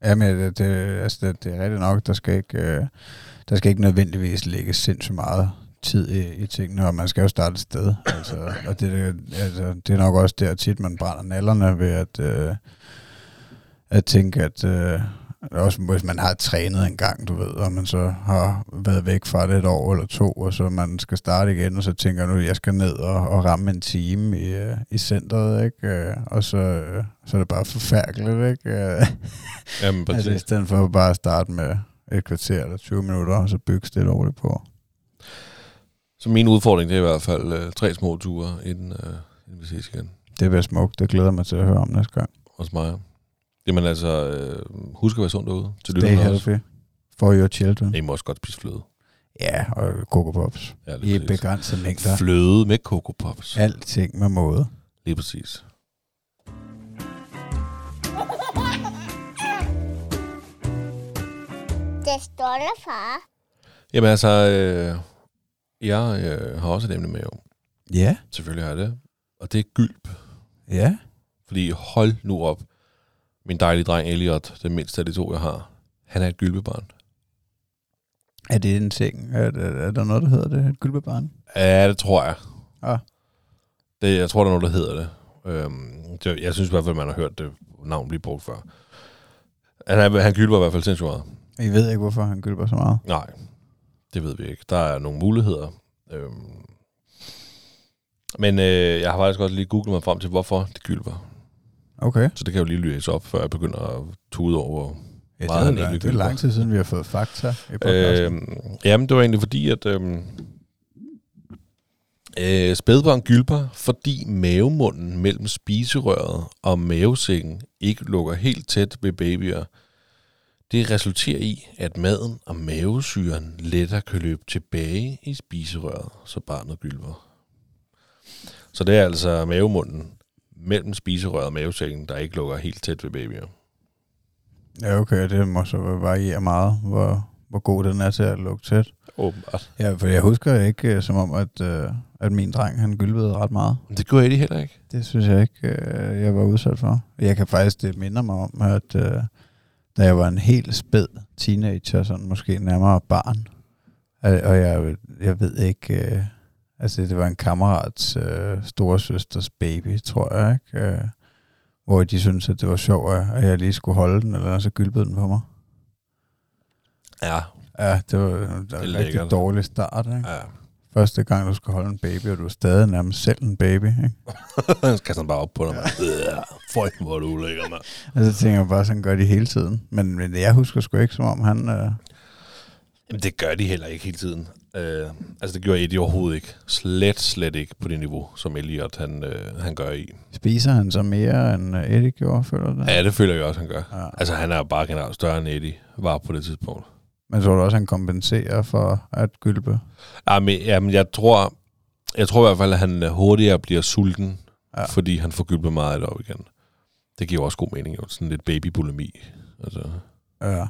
Ja, men det, det, altså det, det er rigtigt nok, der skal ikke, øh, der skal ikke nødvendigvis ligge sindssygt meget tid i, i tingene, og man skal jo starte et sted. Altså, og det, det, altså, det er nok også der tit, man brænder nallerne ved at, øh, at tænke, at øh, også hvis man har trænet en gang, du ved, og man så har været væk fra det et år eller to, og så man skal starte igen, og så tænker nu, jeg skal ned og, og ramme en time i, øh, i centret, ikke? Øh, Og så, øh, så er det bare forfærdeligt, ikke? Jamen, Altså i stedet for bare at starte med et kvarter eller 20 minutter, og så bygge stille og roligt på. Så min udfordring, det er i hvert fald øh, tre små ture, inden, øh, inden vi ses igen. Det bliver smukt. Det glæder mig til at høre om næste gang. Hos mig. Jamen altså, øh, husk at være sund derude. Til Stay lytterne også. healthy. For your children. I må også godt spise fløde. Ja, og Coco Pops. Ja, I begrænsede mængder. Fløde med Coco Pops. Alting med måde. Lige præcis. Det står der, far. Jamen altså, øh, jeg øh, har også et emne med jo. Ja. Selvfølgelig har jeg det. Og det er gylp. Ja. Fordi hold nu op. Min dejlige dreng Elliot, den mindste af de to, jeg har, han er et gylpebarn. Er det en ting? Er, er, er der noget, der hedder det? Et gylpebarn? Ja, det tror jeg. Ah. Det, jeg tror, der er noget, der hedder det. Øhm, det. Jeg synes i hvert fald, man har hørt det navn blive brugt før. Han, han gylper i hvert fald sindssygt meget. I ved ikke, hvorfor han gylper så meget. Nej, det ved vi ikke. Der er nogle muligheder. Øhm, men øh, jeg har faktisk også lige googlet mig frem til, hvorfor det gylper. Okay. Så det kan jeg jo lige læse op, før jeg begynder at tude over. Ja, det, Meget er, han lang, egentlig det er lang tid siden, vi har fået fakta i podcasten. Øhm, jamen, det var egentlig fordi, at øhm, øh, spædbørn gylper, fordi mavemunden mellem spiserøret og mavesækken ikke lukker helt tæt ved babyer. Det resulterer i, at maden og mavesyren lettere kan løbe tilbage i spiserøret, så barnet gylper. Så det er altså mavemunden mellem spiserøret og mavesækken, der ikke lukker helt tæt ved babyer. Ja, okay. Det må så variere meget, hvor, hvor god den er til at lukke tæt. Åbenbart. Ja, for jeg husker ikke øh, som om, at, øh, at min dreng, han gylpede ret meget. Det gjorde Eddie heller ikke. Det synes jeg ikke, øh, jeg var udsat for. Jeg kan faktisk, det minder mig om, at øh, da jeg var en helt spæd teenager, sådan måske nærmere barn, og jeg, jeg ved ikke, øh, altså det var en kammerats øh, storesøsters baby, tror jeg, ikke? Øh, hvor de syntes, at det var sjovt, at jeg lige skulle holde den, eller så gylpede den på mig. Ja, Ja, det var, det var en rigtig dårlig start, ikke? ja. Første gang, du skal holde en baby, og du er stadig nærmest selv en baby, ikke? Han skal sådan bare op på dig, mand. Føj, hvor du ulækker, mand. Og så tænker jeg bare, sådan gør de hele tiden. Men, men jeg husker sgu ikke, som om han... Øh, Jamen, det gør de heller ikke hele tiden. Uh, altså, det gjorde Eddie overhovedet ikke. Slet, slet ikke på det niveau, som Elliot han, uh, han gør i. spiser han så mere, end øh, Eddie gjorde, føler du det? Ja, det føler jeg også, han gør. ja. Altså, han er bare generelt større end Eddie var på det tidspunkt. Men tror du også, han kompenserer for at gylpe? Ja, men, jamen, jeg tror, jeg tror i hvert fald, at han hurtigere bliver sulten, Ja. fordi han får gylpet meget op igen. Det giver også god mening, jo. Sådan lidt babybulimi. Altså, Ja.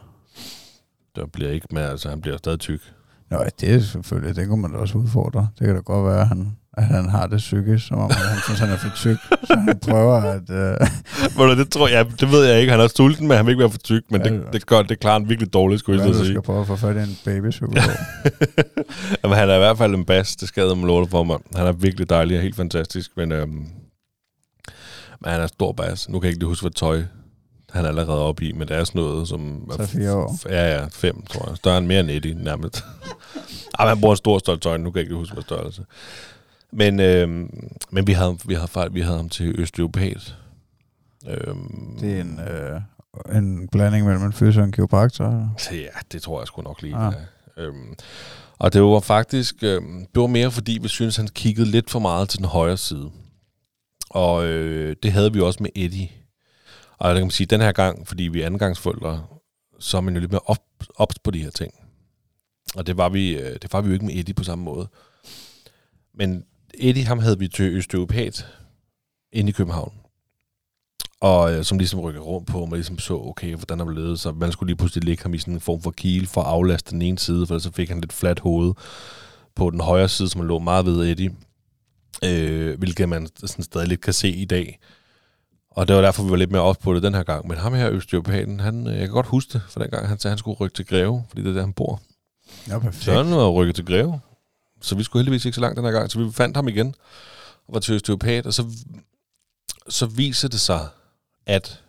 der bliver ikke med, altså, han bliver stadig tyk. Nå, det er selvfølgelig, det kunne man da også udfordre. Det kan da godt være, at han, at han har det psykisk, som om han synes, han er for tyk. Så han prøver at... Øh, det tror jeg, det ved jeg ikke. Han er sulten, men han vil ikke være for tyk, men Ja, det, det er gør, det klarer han virkelig dårligt, skulle jeg så du sige. skal prøve at få fat i en babypsykolog. Jamen, han er i hvert fald en bas, det jeg om lortet for mig. Han er virkelig dejlig og helt fantastisk, men, øhm, men han er stor bas. Nu kan jeg ikke lige huske, hvad tøj han er allerede oppe i, men det er sådan noget, som... Så fire år. Ja, ja, fem, tror jeg. Større end mere end Eddie, nærmest. Ej, han bruger en stor stolt tøj, nu kan jeg ikke huske, hvad størrelse. Men, øhm, men vi havde, vi havde, faktisk- vi havde ham til østeuropat. Øhm, Det er en, øh, en blanding mellem en fys og en kiropraktor. Ja, det tror jeg sgu nok lige. Ah. Ja. Øhm, og det var faktisk, øhm, det var mere fordi, vi synes han kiggede lidt for meget til den højre side. Og øh, det havde vi også med Eddie. Og der kan man sige, den her gang, fordi vi er andengangsforældre, så er man jo lidt mere op, ops på de her ting. Og det var, vi, øh, det var vi jo ikke med Eddie på samme måde. Men Eddie, ham havde vi til Østeuropat inde i København. Og øh, som ligesom rykker rundt på, man ligesom så, okay, hvordan det ledet, så man skulle lige pludselig lægge ham i sådan en form for kile for at aflaste den ene side, for så fik han lidt fladt hoved på den højre side, som lå meget ved Eddie, øh, hvilket man sådan stadig lidt kan se i dag. Og det var derfor, vi var lidt mere op på det den her gang. Men ham her, Østeuropaten, han, øh, jeg kan godt huske det, for den gang han sagde, han skulle rykke til Greve, fordi det er der, han bor. Ja, perfekt. Så han var rykket til Greve. Så vi skulle heldigvis ikke så langt den her gang. Så vi fandt ham igen og var til Østeuropat. Og så, så viser det sig, at,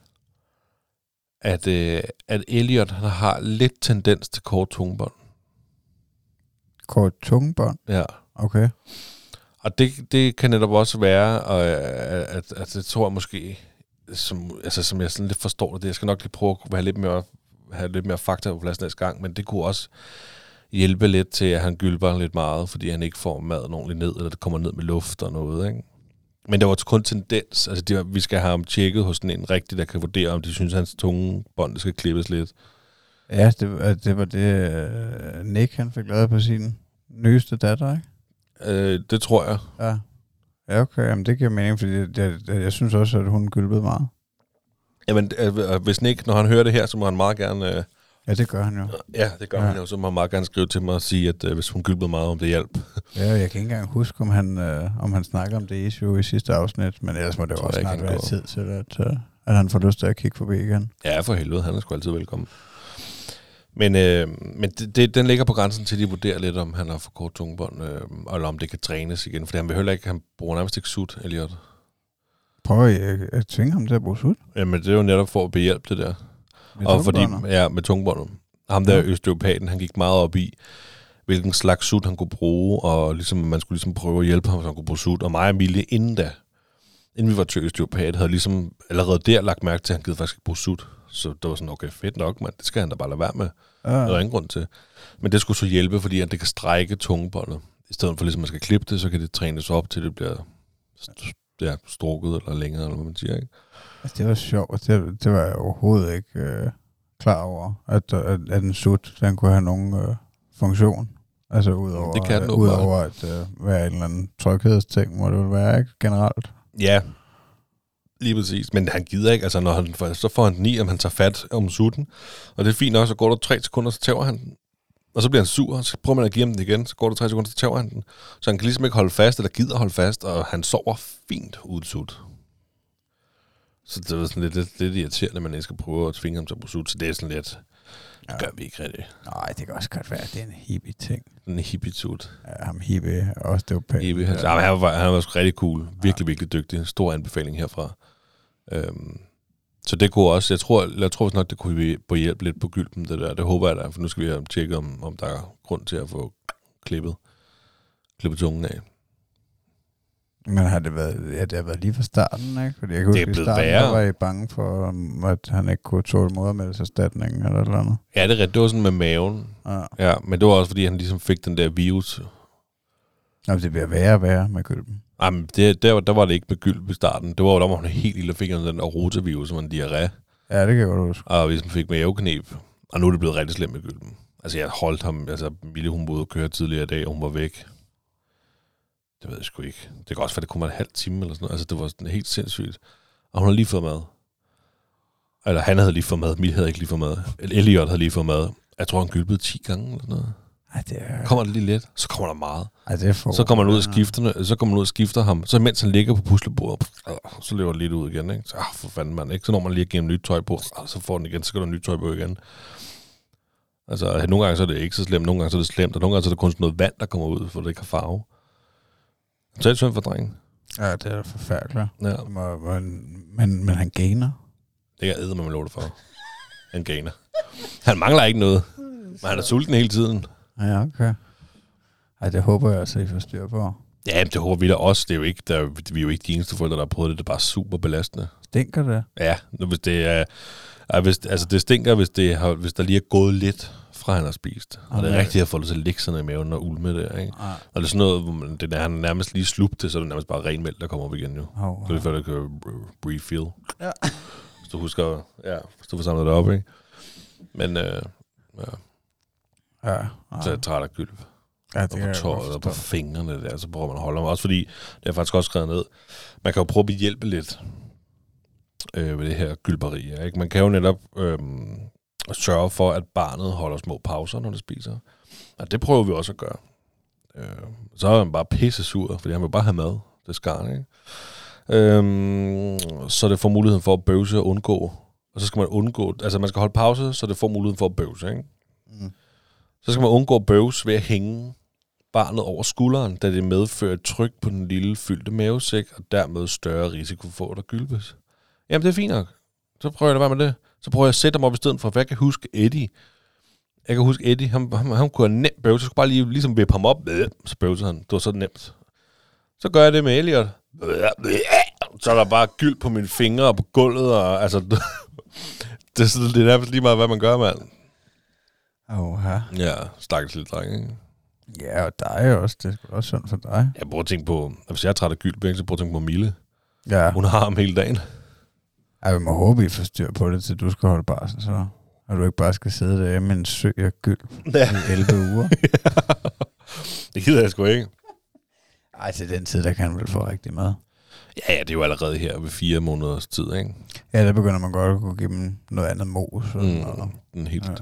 at, øh, at Elliot han har lidt tendens til kort tungebånd. Kort tungebånd. Ja. Okay. Og det, det kan netop også være, og, øh, at, at det tror jeg måske, som, altså, som jeg sådan lidt forstår det, jeg skal nok lige prøve at være lidt mere, have lidt mere fakta på plads næste gang, men det kunne også hjælpe lidt til, at han gylper lidt meget, fordi han ikke får maden ordentligt ned, eller det kommer ned med luft og noget, ikke? Men det var kun tendens. Altså, det var, vi skal have ham tjekket hos en rigtig, der kan vurdere, om de synes, at hans tunge bånd skal klippes lidt. Ja, det, var- det var det, øh, Nick han fik lavet på sin nyeste datter, ikke? Øh, det tror jeg. Ja. Ja, okay. Jamen, det giver mening, fordi jeg, jeg, jeg synes også, at hun gylpede meget. Jamen, øh, hvis Nick, når han hører det her, så må han meget gerne... Øh, Ja, det gør han jo. ja, det gør Ja. han jo. Så må han meget gerne skrive til mig og sige, at øh, hvis hun gylpede meget, om det hjælp. Ja, jeg kan ikke engang huske, om han, øh, om han snakker om det issue i sidste afsnit, men ellers må det jo også snart være tid til, at, øh, at han får lyst til at kigge forbi igen. Ja, for helvede. Han er sgu altid velkommen. Men, øh, men det, det, den ligger på grænsen til, at de vurderer lidt, om han har for kort tungebånd, øh, eller om det kan trænes igen. For han vil heller ikke, han bruger nærmest ikke sut, Elliot. Prøver I at, at tvinge ham til at bruge sut? Jamen, det er jo netop for at behjælpe det der. Med og fordi, ja, med tungebåndet. Ham der Ja. østeuropaten, han gik meget op i, hvilken slags sut han kunne bruge, og ligesom, man skulle ligesom prøve at hjælpe ham, så han kunne bruge sut. Og mig og Emilie, inden da, inden vi var til østeuropat, havde ligesom allerede der lagt mærke til, at han gider faktisk ikke bruge sut. Så det var sådan, okay, fedt nok, mand. Det skal han da bare lade være med. Ja. Der er ingen grund til. Men det skulle så hjælpe, fordi at det kan strække tungebåndet. I stedet for ligesom, at man skal klippe det, så kan det trænes op, til det bliver ja, strukket eller længere, eller hvad man siger. Ikke? Altså, det var sjovt. Det, det var jeg overhovedet ikke øh, klar over, at, at, at en sut, den kunne have nogen øh, funktion. Altså udover, Det kan den øh, udover at øh, være en eller anden tryghedsting, må det vel være, ikke? Generelt. Ja, lige præcis. Men han gider ikke. Altså, når han, får- så får han den i, om han tager fat om sutten. Og det er fint nok, så går der tre sekunder, så tæver han den. Og så bliver han sur, så prøver man at give ham den igen. Så går der tre sekunder, så tæver han den. Så han kan ligesom ikke holde fast, eller gider holde fast, og han sover fint uden sut. Så det er sådan lidt, lidt, lidt irriterende, at man ikke skal prøve at tvinge ham til at bruge sut. Så det er sådan lidt, det gør vi ikke rigtigt. Nej, det kan også godt være, at det er en hippie-ting. En hippie-sut. Ja, ham hippie, også det var pænt. Hippie. Ja. Ja, han, var, han var sgu rigtig cool. Virkelig, virkelig dygtig. Stor anbefaling herfra. Øhm, så det kunne også, jeg tror, jeg tror nok, det kunne vi på hjælp lidt på gylden, det der. Det håber jeg da, for nu skal vi have tjekket, om, om der er grund til at få klippet, klippet tungen af. Men har det været, ja, det har været lige fra starten, ikke? Fordi jeg kan Det er huske, blevet starten, værre. var I bange for, um, at han ikke kunne tåle modermælserstatningen eller eller andet. Ja, det er rigtigt. Det var sådan med maven. Ja. Ja, men det var også, fordi han ligesom fik den der virus. Jamen, det bliver værre og værre med gylden. Jamen, det, der, der var det ikke med gyld i starten. Det var, der var han helt lille fik den der rotavirus, som en diarré. Ja, det kan jeg godt huske. Og ligesom fik maveknep. Og nu er det blevet rigtig slemt med gylden. Altså, jeg holdt ham... Altså, Mille, hun boede og køre tidligere i dag, og hun var væk. Det ved jeg sgu ikke. Det kan også være, det kunne være en halv time eller sådan noget. Altså, det var sådan helt sindssygt. Og hun har lige fået mad. Eller han havde lige fået mad. Mille havde ikke lige fået mad. Elliot havde lige fået mad. Jeg tror, han gylpede 10 gange eller sådan noget. Ej, det er... Kommer der lige lidt, så kommer der meget. Ej, det er for... Så kommer man ud og skifter, så kommer man ud og skifter ham. Så mens han ligger på puslebordet, så løber det lidt ud igen. Ikke? Så ah, for fanden mand, ikke? Så når man lige at give ham nyt tøj på, ah, så får den igen, så skal der nyt tøj på igen. Altså, nogle gange så er det ikke så slemt, nogle gange så er det slemt, og nogle gange så er det kun sådan noget vand, der kommer ud, for det ikke har farve. Så er det synd for drengen. Ja, det er da forfærdeligt. Ja, Men, men, men, han gainer. det kan jeg æde med lov for. Han gainer. Han mangler ikke noget, men han er sulten hele tiden. Ja, okay. Ej, det håber jeg altså, I får styr på. Ja, det håber vi da også. Det er jo ikke, der, vi er jo ikke de eneste forældre, der har prøvet det. Det er bare super belastende. Stinker det? Ja, nu hvis det er... Ja, hvis, altså det stinker, hvis, det har, hvis der lige er gået lidt fra han har spist. Og det er Okay. rigtigt at få det til at ligge sådan i maven og ulme der, ikke? Nej. Og det er sådan noget, hvor man, det er, han nærmest lige slugt det, så er det nærmest bare ren mælk, der kommer op igen jo. Oh, Så det er før, det kan refill. Ja. Hvis du husker, ja, hvis du får samlet det op, ikke? Men øh, ja, Ja, så er ja. jeg træt af gylp. ja det Og på jeg tøjet og på fingrene der, så prøver man at holde dem. Også fordi, det er faktisk også skrevet ned, man kan jo prøve at hjælpe lidt øh, ved det her gylperi. ja, Ikke? Man kan jo netop øh, sørge for, at barnet holder små pauser, når det spiser. Og det prøver vi også at gøre. Øh, så er han bare pisse sur, fordi han vil bare have mad. Det skar, ikke? Øhm, så det får muligheden for at bøvse og undgå. Og så skal man undgå, altså man skal holde pause, så det får muligheden for at bøvse, ikke? Mm. Så skal man undgå bøvs ved at hænge barnet over skulderen, da det medfører et tryk på den lille fyldte mavesæk, og dermed større risiko for, at der gylpes. Jamen, det er fint nok. Så prøver jeg at være med det. Så prøver jeg at sætte dem op i stedet for, for jeg kan huske Eddie. Jeg kan huske Eddie, han, han, han kunne have nemt bøvse. Jeg skulle bare lige ligesom vippe ham op, så bøvsede han. Det var så nemt. Så gør jeg det med Elliot. Så er der bare gyld på mine fingre og på gulvet, og altså, Det er, det er nærmest lige meget, hvad man gør, mand. Åh, ja. Stakkels lille dreng, ikke? Ja, og dig også. Det er også sundt for dig. Jeg prøver at tænke på, hvis jeg er træt af Gyldbæk, så prøver jeg at tænke på Mille. Ja. Hun har ham hele dagen. Ej, vi må håbe, I får styr på det, til du skal holde barsel, så. Og du ikke bare skal sidde derhjemme med en sø af gyld Ja. i 11 uger. det gider jeg sgu ikke. Ej, til den tid, der kan han vel få rigtig meget. Ja, ja, det er jo allerede her ved fire måneders tid, ikke? Ja, der begynder man godt at kunne give dem noget andet mos. Og, mm. og Mm, den helt, Ja. ja.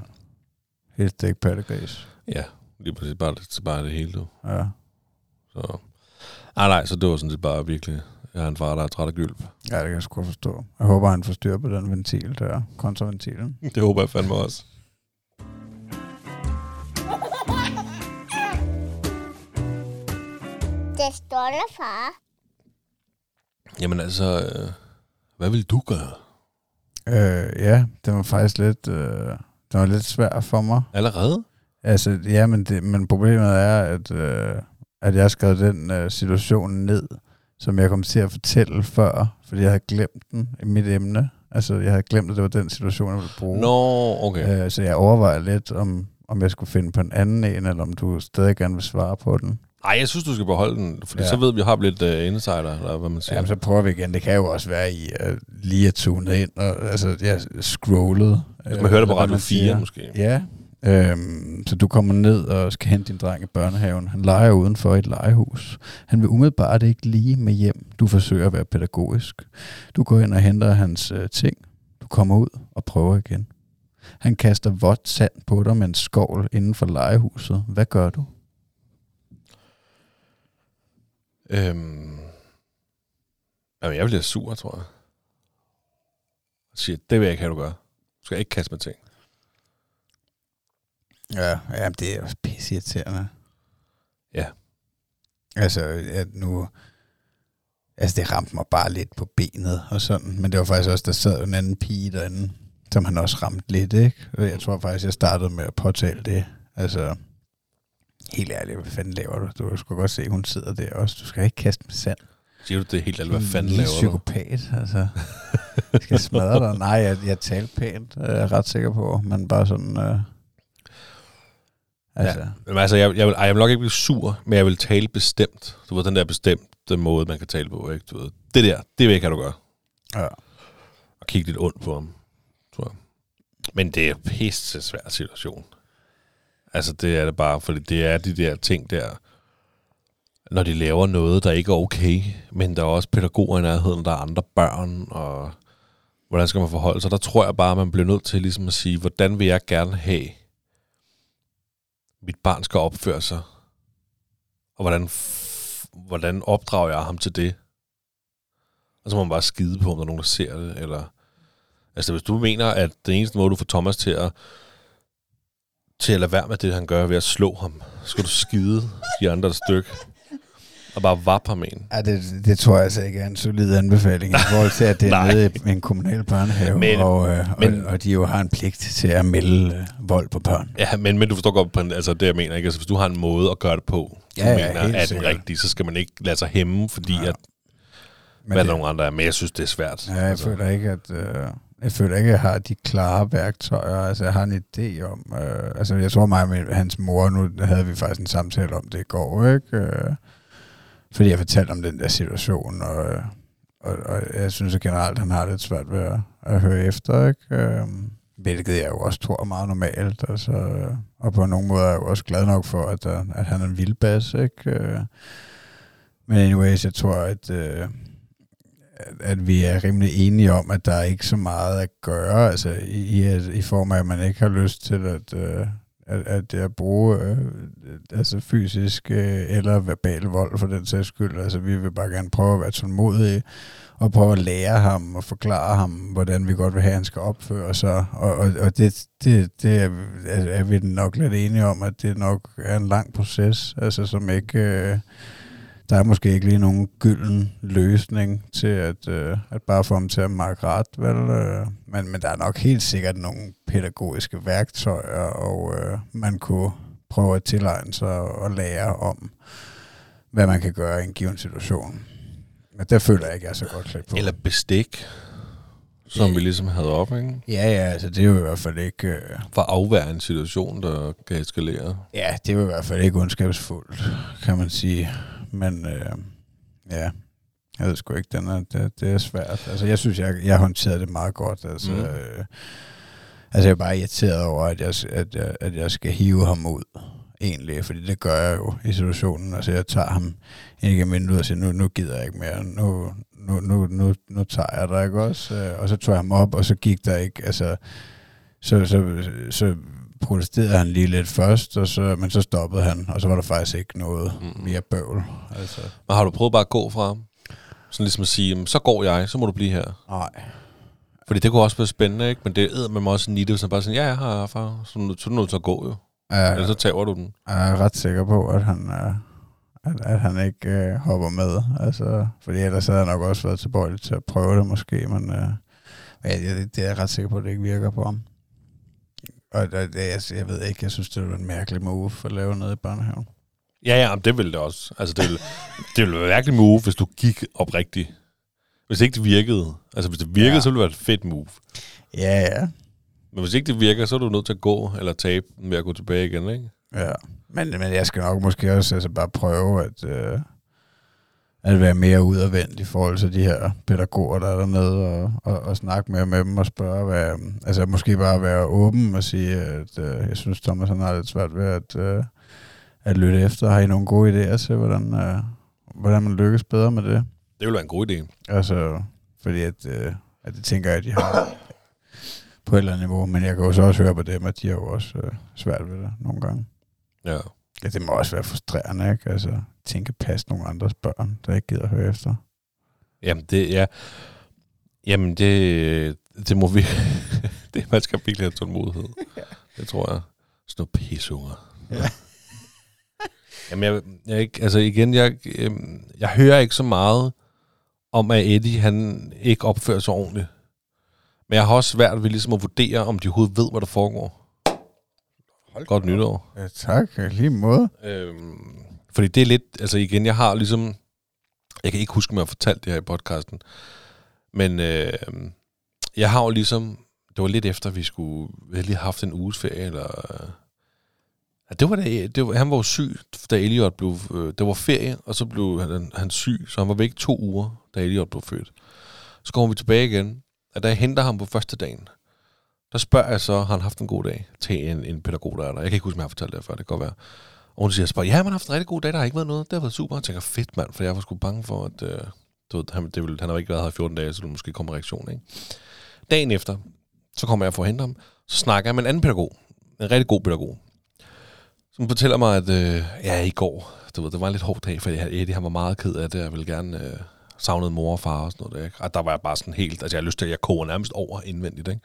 helt stik pattegris. ja, lige præcis bare, bare det hele, du. Ja. Så. Ah, nej, så det var sådan set bare virkelig, jeg har en far, der er træt af gylp. ja, det kan jeg sgu forstå. Jeg håber, han får styr på den ventil der, kontraventilen. Det håber jeg fandme også. Det der, far. Jamen altså, øh, hvad vil du gøre? Øh, ja, det var faktisk lidt, øh, det var lidt svært for mig. Allerede? Altså, ja, men, det, men problemet er, at, øh, at jeg har skrevet den øh, situation ned, som jeg kom til at fortælle før, fordi jeg havde glemt den i mit emne. Altså, jeg havde glemt, at det var den situation, jeg ville bruge. Nå, okay. Øh, så jeg overvejer lidt, om, om jeg skulle finde på en anden en, eller om du stadig gerne vil svare på den. Ej, jeg synes, du skal beholde den, for Ja. så ved vi, at vi har lidt uh, insider, eller hvad man siger. Jamen, så prøver vi igen. Det kan jo også være, I uh, lige er tunet ind, og altså, jeg scrollet. Hvis man hører det på hvad Radio man 4, siger. måske. Ja, øhm, så du kommer ned og skal hente din dreng i børnehaven. Han leger udenfor et legehus. Han vil umiddelbart ikke lige med hjem. Du forsøger at være pædagogisk. Du går ind og henter hans øh, ting. Du kommer ud og prøver igen. Han kaster vådt sand på dig med en skovl inden for legehuset. Hvad gør du? Øhm, jamen, jeg bliver sur, tror jeg. Og siger, det vil jeg ikke have, du gør. Du skal ikke kaste med ting. Ja, ja det er også pisseirriterende. Ja. Altså, at nu... Altså, det ramte mig bare lidt på benet og sådan. Men det var faktisk også, der sad en anden pige derinde, som han også ramte lidt, ikke? Og Jeg tror faktisk, jeg startede med at påtale det. Altså, helt ærligt, hvad fanden laver du? Du sgu godt se, hun sidder der også. Du skal ikke kaste med sand. Siger du det helt alt, hvad En fanden laver du? psykopat, altså. Jeg skal smadre dig. Nej, jeg, jeg talte pænt, er jeg ret sikker på. Men bare sådan... Øh, altså, ja. Altså, jeg, jeg, vil, jeg vil nok ikke blive sur, men jeg vil tale bestemt. Du ved, den der bestemte måde, man kan tale på, ikke? Du ved, det der, det vil jeg have, du gør. ja. Og kigge lidt ondt på ham, tror jeg. Men det er pisse svær situation. Altså, det er det bare, fordi det er de der ting der, når de laver noget, der ikke er okay, men der er også pædagoger i nærheden, der er andre børn, og hvordan skal man forholde sig? Der tror jeg bare, man bliver nødt til ligesom at sige, hvordan vil jeg gerne have, mit barn skal opføre sig, og hvordan, hvordan opdrager jeg ham til det? Og så må man bare skide på, om der er nogen, der ser det, eller... Altså, hvis du mener, at den eneste måde, du får Thomas til at, til at lade være med det, han gør ved at slå ham, så skal du skide de andre et stykke, og bare vappe ham en. Ja, det, det tror jeg altså ikke er en solid anbefaling i forhold til, at det er nede i en kommunal børnehave, Men- og, øh, men- og, og de jo har en pligt til at melde øh, vold på børn. Ja, men, men du forstår godt, på altså det jeg mener, ikke? Altså, hvis du har en måde at gøre det på, du Ja, ja, mener, er den sikkert. rigtig, så skal man ikke lade sig hæmme, fordi Ja. ja. at, Men hvad det, der nogle andre er. Men jeg synes, det er svært. ja, jeg føler ikke, at... Øh, jeg føler ikke, at jeg har de klare værktøjer. Altså, jeg har en idé om... Øh, altså, jeg tror mig med hans mor, nu havde vi faktisk en samtale om det i går, ikke? Øh, fordi jeg fortalte om den der situation, og, og, og jeg synes at generelt, han har lidt svært ved at, at høre efter, ikke? Øhm, hvilket jeg jo også tror er meget normalt, altså, og på nogle måder er jeg jo også glad nok for, at, øh, at han er en vildbas, ikke? Øh, men anyways, jeg tror, at, øh, at, at vi er rimelig enige om, at der er ikke så meget at gøre, altså i, i, at- i form af, at man ikke har lyst til at, øh, at, at, jeg bruger øh, altså fysisk øh, eller verbal vold for den sags skyld. Altså vi vil bare gerne prøve at være tålmodige og prøve at lære ham og forklare ham, hvordan vi godt vil have, at han skal opføre sig. Og, og, og det, det, det er, er, er vi nok lidt enige om, at det nok er en lang proces, altså som ikke... Øh, der er måske ikke lige nogen gylden løsning til at, øh, at bare få ham til at markere ret, vel? Øh, men, men der er nok helt sikkert nogle pædagogiske værktøjer, og øh, man kunne prøve at tilegne sig og lære om, hvad man kan gøre i en given situation. Men der føler jeg ikke, jeg er så godt klædt på. Eller bestik. som Ja. vi ligesom havde op, ikke? Ja, ja, altså det er jo i hvert fald ikke... Øh, For at afværge en situation, der kan eskalere. ja, det er jo i hvert fald ikke ondskabsfuldt, kan man sige. Men øh, ja, jeg ved sgu ikke, den er, det, det er svært. Altså jeg synes, jeg, jeg håndterede det meget godt. Altså, Mm. øh, altså jeg er bare irriteret over, at jeg, at, jeg, at jeg skal hive ham ud egentlig, fordi det gør jeg jo i situationen. Altså jeg tager ham ind igennem vinduet og siger, nu, nu gider jeg ikke mere, nu, nu, nu, nu, nu tager jeg dig, ikke også? Øh, Og så tog jeg ham op, og så gik der ikke, altså, så, så, så protesterede han lige lidt først, og så, men så stoppede han, og så var der faktisk ikke noget Mm. mere bøvl. Altså, Men har du prøvet bare at gå fra ham? Sådan ligesom at sige, "Jamen, så går jeg, så må du blive her. nej. Fordi det kunne også være spændende, ikke? Men det er med mig også en hvis han bare sådan, ja, jeg har far. Så, du- så er du nødt til at gå jo. Jeg, Ellers så tager du den. jeg er ret sikker på, at han, øh, at, at han ikke øh, hopper med. Altså, fordi ellers havde jeg nok også været tilbøjelig til at prøve det måske, men øh, jeg, det, det er jeg ret sikker på, at det ikke virker på ham. Og det, det, jeg, jeg ved ikke, jeg synes, det var en mærkelig move at lave noget i børnehaven. Ja, ja, men det ville det også. Altså, det ville, det ville være virkelig move, hvis du gik oprigtigt. Hvis ikke det virkede. Altså, hvis det virkede, ja. Så ville det være et fedt move. Ja, ja. Men hvis ikke det virker, så er du nødt til at gå eller tabe ved at gå tilbage igen, ikke? Ja, men, men jeg skal nok måske også altså bare prøve at, øh, at være mere udadvendt i forhold til de her pædagoger, der er dernede, og, og, og snakke mere med dem og spørge, hvad, altså måske bare være åben og sige, at øh, jeg synes, Thomas han har lidt svært ved at, øh, at lytte efter. Har I nogle gode idéer til, hvordan, øh, hvordan man lykkes bedre med det? Det ville være en god idé. Altså, fordi at, øh, at det tænker jeg, at de har på et eller andet niveau, men jeg kan jo så også høre på dem, at de har jo også øh, svært ved det nogle gange. Ja. Ja, det må også være frustrerende, ikke? Altså, tænke passe nogle andres børn, der ikke gider at høre efter. Jamen, det, ja. Jamen, det, det må vi... det, man skal virkelig have tålmodighed. Det tror jeg. Sådan noget pisunger. Ja. Jamen, jeg, jeg, er ikke, altså igen, jeg, øhm, jeg hører ikke så meget om, at Eddie, han ikke opfører sig ordentligt. Men jeg har også svært ved ligesom at vurdere, om de overhovedet ved, hvad der foregår. Hold Godt nytår. Ja, tak. I Lige måde. Øhm, fordi det er lidt, altså igen, jeg har ligesom, jeg kan ikke huske, om jeg har fortalt det her i podcasten, men øh, jeg har jo ligesom, det var lidt efter, vi skulle, vi havde lige haft en uges ferie, eller, øh, ja, det var det, det var, han var jo syg, da Elliot blev, øh, det var ferie, og så blev han, han syg, så han var væk to uger, da Elliot blev født. Så kommer vi tilbage igen, og da jeg henter ham på første dagen, der spørger jeg så, har han haft en god dag til en, en pædagog, der er der. Jeg kan ikke huske, om jeg har fortalt det her før, det kan godt være. Og hun siger så bare, ja, man har haft en rigtig god dag, der har ikke været noget. Det har været super. Jeg tænker, fedt mand, for jeg var sgu bange for, at øh, du ved, han, det ville, han har ikke været her i 14 dage, så du måske kommer reaktion. Ikke? Dagen efter, så kommer jeg for at hente ham. Så snakker jeg med en anden pædagog. En rigtig god pædagog. Som fortæller mig, at øh, ja, i går, du ved, det var en lidt hård dag, for Eddie han var meget ked af det. Jeg ville gerne øh, savne mor og far og sådan noget. Der, ikke? Og der var jeg bare sådan helt, altså jeg har lyst til, at jeg koger nærmest over indvendigt. Ikke?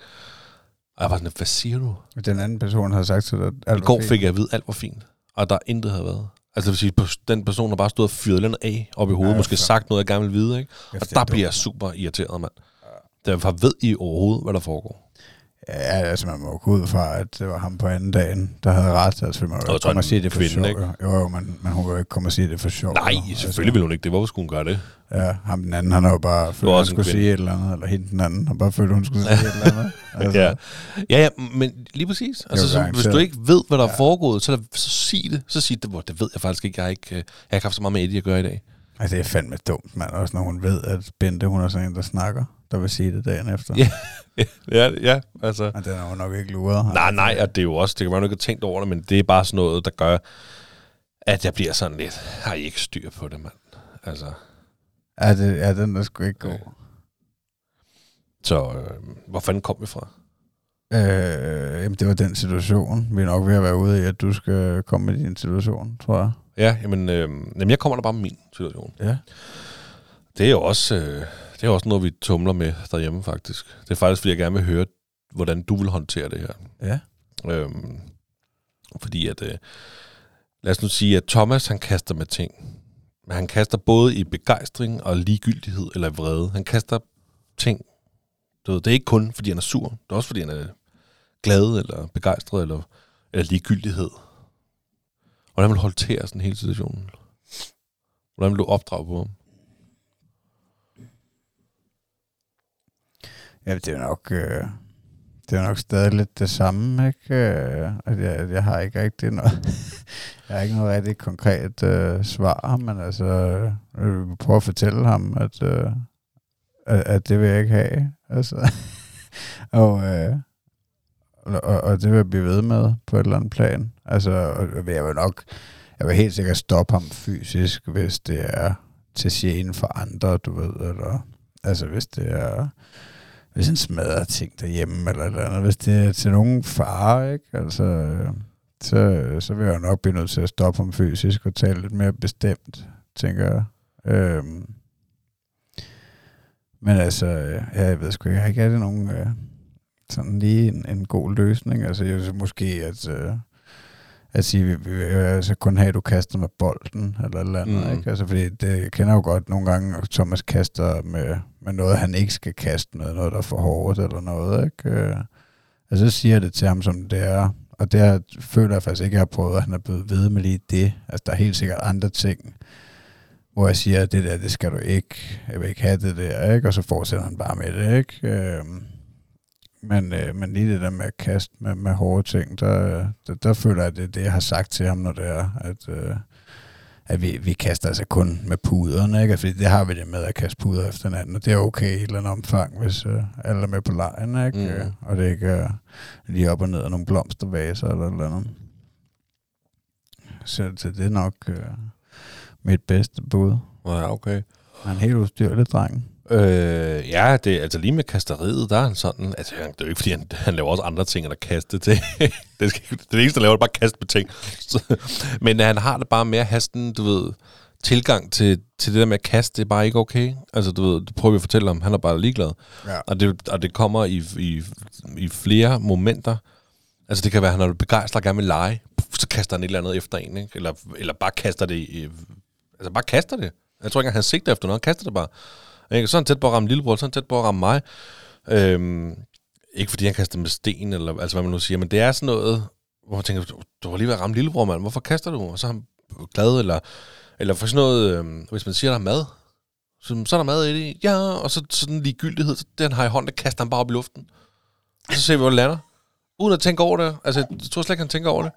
Og jeg var sådan, hvad siger du? Den anden person har sagt til dig, at alt I går fik jeg at vide, at alt var fint. Og der intet havde været. Altså det vil sige, den person har bare stået og fyret lidt af op i hovedet, Ja, ja, måske for- sagt noget, jeg gerne vil vide, ikke? Kæft, Og er der bliver jeg super irriteret, mand. Derfor ved I overhovedet, hvad der foregår. Ja, altså man må gå ud fra, at det var ham på anden dagen, der havde ret. Altså, man jo ikke komme og sige det for kvinde, sjov. ikke? Jo, jo, men, men hun jo ikke komme og sige det for sjov. Nej, jo. selvfølgelig vil hun ikke det. Hvorfor skulle hun gøre det? Ja, ham den anden, han har jo bare følt, at han skulle kvinde. sige et eller andet, eller hende den anden, har bare følt, at hun skulle sige et eller andet. Altså, Ja. ja, ja, men lige præcis. Altså, så, hvis du ikke ved, hvad der er Ja. foregået, så, så sig det. Så sig det, "Hvor, det ved jeg faktisk ikke. Jeg har ikke, øh, jeg har ikke haft så meget med Eddie at gøre i dag. Altså, det er fandme dumt, mand. Også når hun ved, at Bente, hun er sådan en, der snakker, der vil sige det dagen efter. Ja. ja, ja, altså. Men den er jo nok ikke luret. Nej, nej, og det er jo også, det kan man jo ikke have tænkt over det, men det er bare sådan noget, der gør, at jeg bliver sådan lidt, har I ikke styr på det, mand? Altså, Ja, det, ja den er sgu ikke god. så øh, hvor fanden kom vi fra? Øh, jamen, det var den situation. Vi er nok ved at være ude i, at du skal komme med din situation, tror jeg. Ja, jamen, øh, jamen jeg kommer der bare med min situation. Ja. Det er jo også, øh, det er også noget, vi tumler med derhjemme, faktisk. Det er faktisk, fordi jeg gerne vil høre, hvordan du vil håndtere det her. Ja. Øhm, fordi at, øh, lad os nu sige, at Thomas, han kaster med ting. Men han kaster både i begejstring og ligegyldighed eller vrede. Han kaster ting. Du ved, det er ikke kun, fordi han er sur. Det er også, fordi han er glad eller begejstret eller, eller ligegyldighed. Hvordan vil du håndtere sådan hele situationen? Hvordan vil du opdrage på ham? Ja, det er nok... Øh, det er nok stadig lidt det samme, ikke? Øh, at jeg, jeg har ikke rigtig noget... jeg har ikke noget rigtig konkret øh, svar, men altså... Øh, jeg vil prøve at fortælle ham, at, øh, at, at det vil jeg ikke have. Altså, og, øh, og, og det vil jeg blive ved med på et eller andet plan. Altså, og jeg vil nok... Jeg vil helt sikkert stoppe ham fysisk, hvis det er til gene for andre, du ved, eller... Altså, hvis det er hvis han smadrer ting derhjemme, eller eller andet. Hvis det er til nogen far, ikke? Altså, så, så vil jeg nok blive nødt til at stoppe ham fysisk og tale lidt mere bestemt, tænker jeg. Øhm. Men altså, ja, jeg ved sgu ikke, jeg har ikke nogen øh, sådan lige en, en god løsning. Altså, jeg synes måske, at... Øh, at sige, vi, vi altså kun have, at du kaster med bolden, eller eller andet, mm. ikke? Altså, fordi det, jeg kender jo godt nogle gange, at Thomas kaster med, med noget, han ikke skal kaste med, noget, der er for hårdt, eller noget, ikke? Altså, så siger jeg det til ham, som det er, og det er, føler jeg faktisk ikke, at jeg har prøvet, at han er blevet ved med lige det. Altså, der er helt sikkert andre ting, hvor jeg siger, at det der, det skal du ikke, jeg vil ikke have det der, ikke? Og så fortsætter han bare med det, ikke? Øh, men, øh, men lige det der med at kaste med, med hårde ting, der, der, der føler jeg, at det er det, jeg har sagt til ham, når det er, at, øh, at vi, vi kaster altså kun med puderne, ikke? Fordi det har vi det med at kaste puder efter hinanden, og det er okay i et eller andet omfang, hvis øh, alle er med på lejen, ikke? Mm. Og det ikke er lige op og ned af nogle blomstervaser eller eller andet. Så, så det er nok øh, mit bedste bud. Ja, okay. Han er en helt ustyrlig dreng. Øh, ja, det, altså lige med kasteriet, der er han sådan, altså det er jo ikke fordi, han, han laver også andre ting, end at kaste til. det, skal, det eneste, han laver, er bare at kaste med ting. Så, men han har det bare med at have sådan, du ved, tilgang til, til det der med at kaste, det er bare ikke okay. Altså, du ved, det prøver vi at fortælle om, han er bare ligeglad. Ja. Og, det, og det kommer i, i, i flere momenter. Altså, det kan være, at han er begejstret og gerne vil lege, så kaster han et eller andet efter en, ikke? Eller, eller bare kaster det, i, altså bare kaster det. Jeg tror ikke, han sigter efter noget, han kaster det bare. Ikke? Så han tæt på at ramme lillebror, så han tæt på at ramme mig. Øhm, ikke fordi han kaster med sten, eller altså hvad man nu siger, men det er sådan noget, hvor man tænker, du, du var lige ved at ramme lillebror, mand. Hvorfor kaster du? Og så er han glad, eller, eller for sådan noget, øhm, hvis man siger, der er mad, så, så er der mad i det. Ja, og så sådan ligegyldighed, så den har i hånden, der kaster han bare op i luften. Og så ser vi, hvor det lander. Uden at tænke over det. Altså, jeg tror slet ikke, han tænker over det.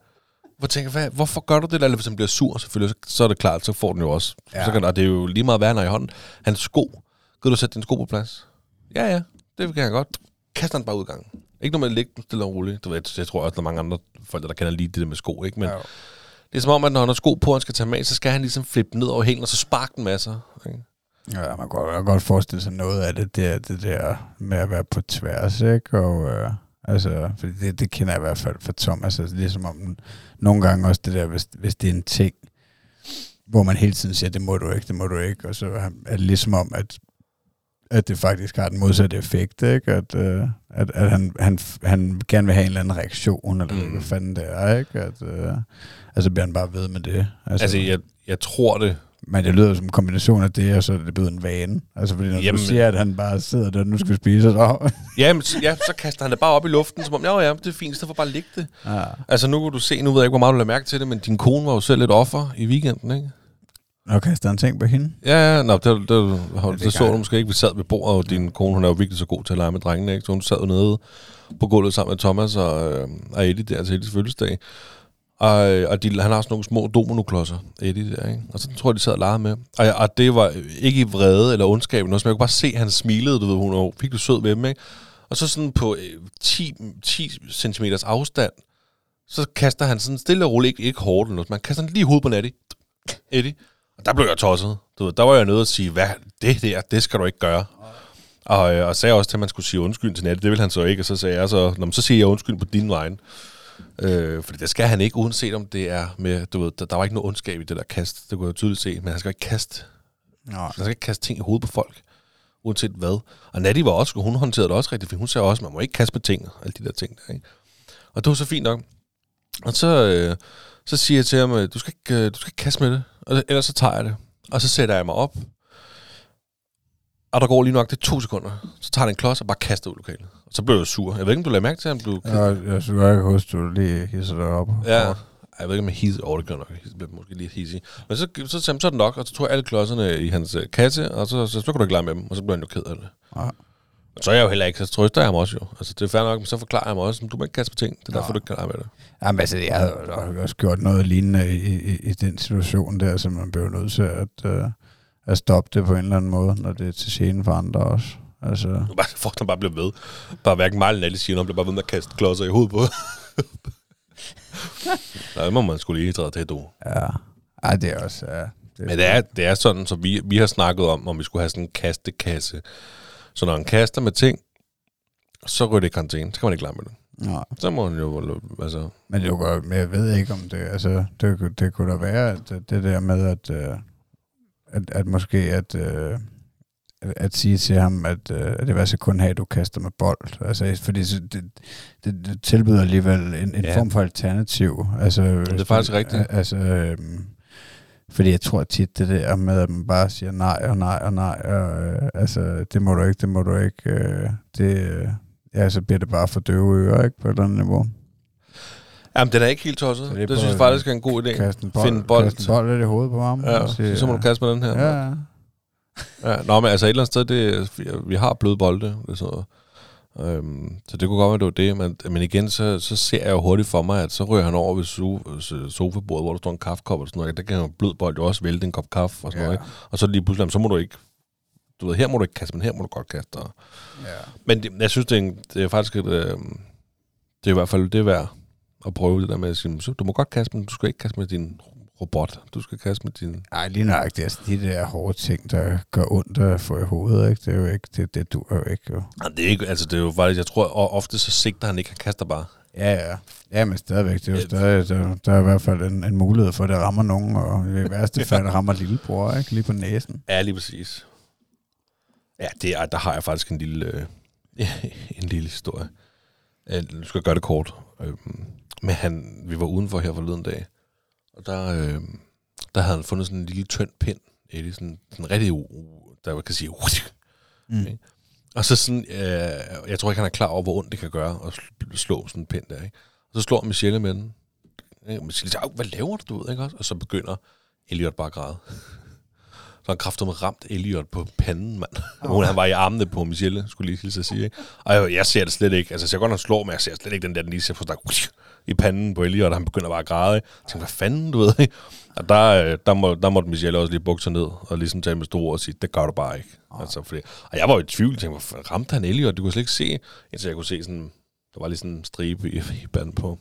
Hvor tænker, hvad, hvorfor gør du det? Eller hvis han bliver sur, selvfølgelig, så, så er det klart, så får den jo også. Ja. Så kan, og det er jo lige meget, har i hånden. Hans sko, kan du sætte din sko på plads? Ja, ja, det kan jeg godt. Kaster den bare ud gang. Ikke noget med at lægge den stille og roligt. Du ved, jeg tror også, der er mange andre folk, der kender lige det der med sko, ikke? Men ja. det er som om, at når han har sko på, han skal tage med, så skal han ligesom flippe ned over hælen, og så sparke den masser. Ikke? Ja, man kan godt, godt forestille sig noget af det der, det der med at være på tværs, ikke? Og, øh, altså, fordi det, det kender jeg i hvert fald for Thomas. Altså, det er som om, nogle gange også det der, hvis, hvis det er en ting, hvor man hele tiden siger, det må du ikke, det må du ikke, og så er det ligesom om, at at det faktisk har den modsatte effekt, ikke? At, øh, at, at han, han, han gerne vil have en eller anden reaktion, eller mm. hvad fanden det er, ikke? At, øh, altså bliver han bare ved med det. Altså, altså jeg, jeg tror det. Men det lyder som en kombination af det, og så er det blevet en vane. Altså fordi når Jamen, du siger, at han bare sidder der, og nu skal spise, så... ja, men, ja, så kaster han det bare op i luften, som om, ja, ja, det er fint, så får bare ligge det. Ja. Altså nu kan du se, nu ved jeg ikke, hvor meget du lader mærke til det, men din kone var jo selv lidt offer i weekenden, ikke? Okay, så der en ting på hende? Ja, ja, nå, det, det, det, det, det så du måske ikke. Vi sad ved bordet, og din kone, hun er jo virkelig så god til at lege med drengene, ikke? Så hun sad jo nede på gulvet sammen med Thomas og, øh, og Eddie der til Eddies fødselsdag. Og, og de, han har sådan nogle små dominoklodser, Eddie der, ikke? Og så tror jeg, de sad og legede med. Og, og det var ikke i vrede eller ondskab, noget, men jeg kunne bare se, at han smilede, du ved, hun var virkelig sød ved dem, ikke? Og så sådan på 10, 10 cm afstand, så kaster han sådan stille og roligt, ikke, ikke hårdt eller noget, man kaster lige hovedet på Eddie. Eddie. Og der blev jeg tosset. Du ved, der var jeg nødt til at sige, hvad, det der, det skal du ikke gøre. Og, øh, og sagde også til, at man skulle sige undskyld til Natte. Det ville han så ikke, og så sagde jeg så, Nå, så siger jeg undskyld på din vej. Øh, fordi det skal han ikke, uanset om det er med, du ved, der, der var ikke noget ondskab i det der kast, det kunne jeg tydeligt se, men han skal ikke kaste, Nå. han skal ikke kaste ting i hovedet på folk, uanset hvad. Og Natty var også, hun håndterede det også rigtig fint, hun sagde også, man må ikke kaste på ting, alle de der ting der, ikke? Og det var så fint nok. Og så, øh, så siger jeg til ham, du skal ikke, øh, du skal ikke kaste med det ellers så tager jeg det. Og så sætter jeg mig op, og der går lige nok det to sekunder. Så tager han en klods og bare kaster ud lokalet. Og så blev jeg sur. Jeg ved ikke, om du lagde mærke til, at han blev... Ja, jeg synes ikke huske, du lige hisser dig op. Ja, jeg ved ikke, om jeg hisser... Åh, oh, det gør nok. Jeg bliver måske lige hissig. Men så, så, så, så det nok, og så tog jeg alle klodserne i hans uh, kasse, og så, så, så, så kunne du ikke lege med dem, og så blev han jo ked af det. Ja. Så er jeg jo heller ikke, så trøster jeg ham også jo. Altså, det er fair nok, men så forklarer jeg ham også, at du må ikke kaste på ting. Det er Nå. derfor, du ikke kan arbejde. Jamen, altså, jeg havde også gjort noget lignende i, i, i den situation der, så man blev nødt til at, øh, at stoppe det på en eller anden måde, når det er til gene for andre også. Altså, Du bare, folk, der bare bliver ved. Bare hverken mig eller Alice siger, noget, bliver bare ved med at kaste klodser i hovedet på. Der må man skulle lige træde til, du. ja. Ej, det er også... Ja, det Men det er, det er sådan, så vi, vi har snakket om, om vi skulle have sådan en kastekasse. Så når han kaster med ting, så ryger det i karantæne. Så kan man ikke med det. Nej. Så må han jo, altså... Men, det jo godt, men jeg ved ikke om det, altså, det, kunne- det kunne da være, at det der med, at, øh, at, at måske at, øh, at- at sige til ham, at, øh, at det var så kun have, at du kaster med bold. Altså, fordi så det, det, det tilbyder alligevel en, en ja. form for alternativ. Altså, det er faktisk rigtigt. Altså, øhm, fordi jeg tror tit det der med, at man bare siger nej og nej og nej, og, øh, altså, det må du ikke, det må du ikke, øh, det, øh, ja, så bliver det bare for døve ører, ikke, på et eller andet niveau. Jamen, den er ikke helt tosset. Så Det, det synes jeg faktisk er en god idé. Kaste en bold, Finde bold. Kaste en bold lidt i hovedet på ham. Ja, sige, så må du kaste med den her. Ja, ja. Ja, nå, men altså et eller andet sted, det, vi- vi har bløde bolde. Det er sådan noget. Øhm, så det kunne godt være, det var det. Men, men igen, så, så ser jeg jo hurtigt for mig, at så ryger han over ved so- sofabordet, hvor der står en kaffekop og sådan noget. Der kan jo en blød bold jo også vælte en kop kaffe og sådan Ja. noget. Ikke? Og så lige pludselig, så må du ikke... Du ved, her må du ikke kaste, men her må du godt kaste. Og, ja. men det, jeg synes, det er, en, det er faktisk et... Øh, det er i hvert fald det er værd at prøve det der med at sige, du må godt kaste, men du skal ikke kaste med din robot. Du skal kaste med din... Ej, lige nøjagtigt. Altså, de der hårde ting, der gør ondt at få i hovedet, ikke? det er jo ikke, det, det dur jo ikke. Jo. Jamen, det er ikke, altså det er jo faktisk, jeg tror, og ofte så sigter han ikke, han kaster bare. Ja, ja. Ja, men stadigvæk, det er jo stadig, der, der er i hvert fald en, en mulighed for, at det rammer nogen, og i værste fald rammer lillebror, ikke? Lige på næsen. Ja, lige præcis. Ja, det er, der har jeg faktisk en lille, øh, en lille historie. Øh, Nu skal jeg gøre det kort. Øh, men han, vi var udenfor her forleden dag, og der, øh, der havde han fundet sådan en lille tynd pind, Eddie, sådan, sådan rigtig, der man kan sige, Mm. Okay. og så sådan, øh, jeg tror ikke, han er klar over, hvor ondt det kan gøre at sl- slå sådan en pind der, ikke? Og så slår Michelle med den. Ikke? Og Michelle siger, "Au, hvad laver du, du ved, ikke også? Og så begynder Elliot bare at græde. Så han kræfter med ramt Elliot på panden, mand. Oh. Hun, han var i armene på Michelle, skulle lige hilse at sige. Ikke? Og jeg, jeg ser det slet ikke. Altså, jeg ser godt, han slår, men jeg ser slet ikke den der, den lige ser på der, i panden på Elliot, og han begynder bare at græde. Ikke? Jeg tænker, hvad fanden, du ved, ikke? Og der, øh, der, må, der måtte Michelle også lige bukke sig ned, og ligesom tage med store og sige, det gør du bare ikke. Oh. Altså, fordi, og jeg var jo i tvivl, jeg tænkte, ramte han Elliot? Du kunne slet ikke se, indtil jeg kunne se sådan, der var lige sådan en stribe i, i banden på.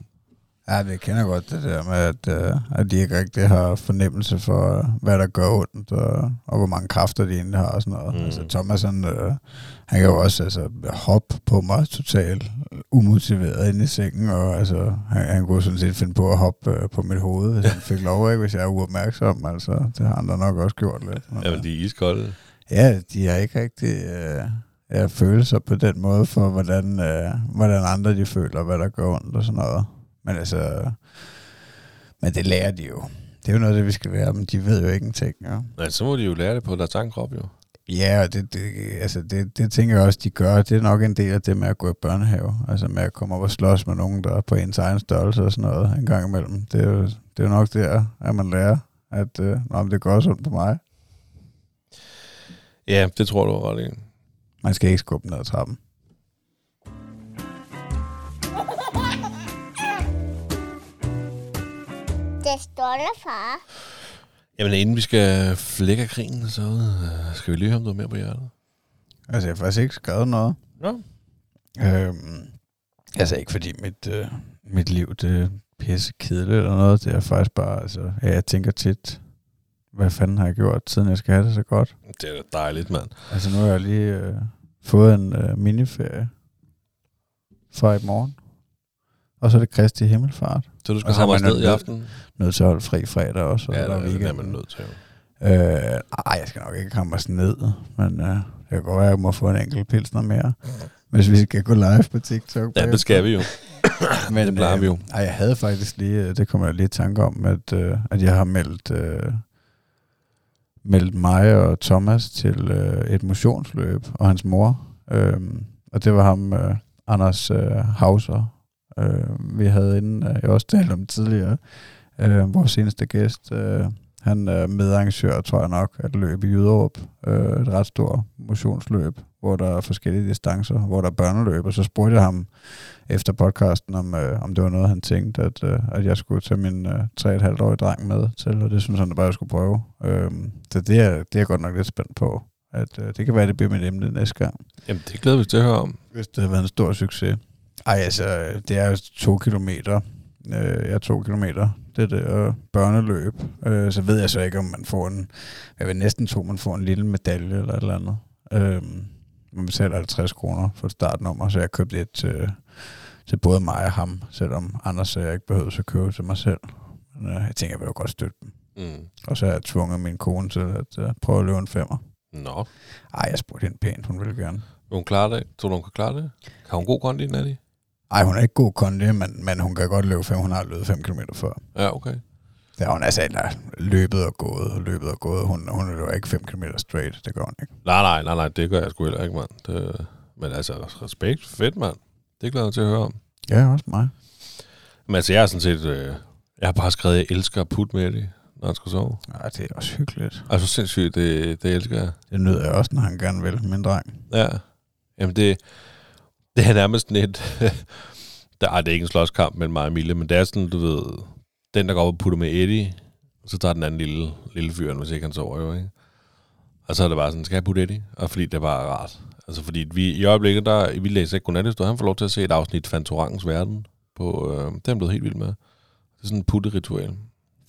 Ja, det kender godt, det der med, at, øh, at de ikke rigtig har fornemmelse for, hvad der gør ondt, og, og hvor mange kræfter de egentlig har og sådan noget. Mm. Altså Thomas, han, øh, han kan jo også altså, hoppe på mig totalt umotiveret inde i sengen, og altså, han, han kunne sådan set finde på at hoppe øh, på mit hoved, hvis han fik lov, ikke? hvis jeg er uopmærksom. Altså, det har han da nok også gjort lidt. Men, Jamen, de er iskolde. Ja, de har ikke rigtig øh, ja, følelser på den måde for, hvordan, øh, hvordan andre de føler, hvad der gør ondt og sådan noget. Men altså, men det lærer de jo. Det er jo noget, det vi skal lære, men de ved jo ikke en ting. Ja, Nej, så må de jo lære det på deres egen krop, jo. ja og det, det, altså det, det tænker jeg også, de gør. Det er nok en del af det med at gå i børnehave. Altså med at komme op og slås med nogen, der er på ens egen størrelse og sådan noget en gang imellem. Det er jo, det er jo nok der, at man lærer, at øh, nå, det går også ondt på mig. Ja, det tror du ret i. Man skal ikke skubbe ned ad trappen. Det står der, far. Jamen, inden vi skal flække af krigen, så øh, skal vi lige høre, om du mere på hjertet. Altså, jeg har faktisk ikke skrevet noget. Ja. Øhm, altså ikke fordi mit, øh, mit liv det er pisse kedeligt eller noget. Det er faktisk bare, altså, ja, jeg tænker tit, hvad fanden har jeg gjort, siden jeg skal have det så godt. Det er da dejligt, mand. Altså nu har jeg lige øh, fået en øh, miniferie fra i morgen. Og så er det Kristi Himmelfart. Så du skal have mig afsted i aften? Nødt til at holde fri fredag også. Og Ja, så det er der er, det er man nødt til. Øh, ej, jeg skal nok ikke komme os ned, men øh, det kan godt være, at jeg må få en enkelt pilsner mere, hvis vi skal gå live på TikTok. Ja, det skal vi jo. Men, det plejer vi jo. Øh, ej, jeg havde faktisk lige, øh, det kommer jeg lige i tanke om, at, øh, at jeg har meldt, øh, meldt mig og Thomas til øh, et motionsløb, og hans mor. Øh, og det var ham, øh, Anders øh, Hauser, øh, vi havde inden, øh, jeg også talt om tidligere, øh, vores seneste gæst, øh, Han er medarrangør, tror jeg nok, at løb i Jyderup. Øh, et ret stort motionsløb, hvor der er forskellige distancer, hvor der er børneløb. Og så spurgte jeg ham efter podcasten, om, øh, om det var noget, han tænkte, at, øh, at jeg skulle tage min øh, 3,5-årige dreng med til, og det synes han bare, jeg skulle prøve. Øh, så det er, det er jeg godt nok lidt spændt på. At, øh, det kan være, det bliver mit emne næste gang, Jamen, det glæder vi til at høre om. hvis det har været en stor succes. Ej, altså, det er to kilometer. Øh, jeg er to kilometer. Det der børneløb. Øh, så ved jeg så ikke, om man får en... Jeg vil næsten tro, man får en lille medalje eller et eller andet. Øh, man betaler 50 kroner for et startnummer, så jeg købte et til, til både mig og ham, selvom Anders sagde, jeg ikke behøvede at købe til mig selv. Men, øh, jeg tænker, jeg vil jo godt støtte dem. Mm. Og så har jeg tvunget min kone til at øh, prøve at løbe en femmer. Nå, Ej, jeg spurgte hende pænt, hun ville gerne. vil hun klare det? Tror du, hun kan klare det? Har hun god kondi, Natty? Ej, hun er ikke god kondi, men, men hun kan godt løbe 5. Hun har løbet 5 km før. Ja, okay. Det har hun altså eller, løbet og gået og løbet og gået. Hun, hun løber ikke 5 km straight. Det gør hun ikke. Nej, nej, nej, nej, det gør jeg sgu heller ikke, mand. Det, men altså, respekt, fedt, mand. Det glæder jeg til at høre om. Ja, også mig. Men altså, jeg har sådan set... Øh, jeg har bare skrevet, at jeg elsker at putte med det, når han skal sove. Ja, det er også hyggeligt. Altså sindssygt, det, det elsker jeg. Det nyder jeg også, når han gerne vil, min dreng. Ja. Jamen det, det er nærmest sådan et... der, ej, det er ikke en slåskamp mellem mig og Emilie, men det er sådan, du ved... Den, der går op og putter med Eddie, så tager den anden lille, lille fyr, hvis ikke han sover jo, ikke? Og så er det bare sådan, skal jeg putte Eddie? Og fordi det er bare rart. Altså fordi vi, i øjeblikket, der, vi læser ikke godnathistorie, han får lov til at se et afsnit Fantorangens Verden. På, øh, det er han blevet helt vild med. Det er sådan en putteritual.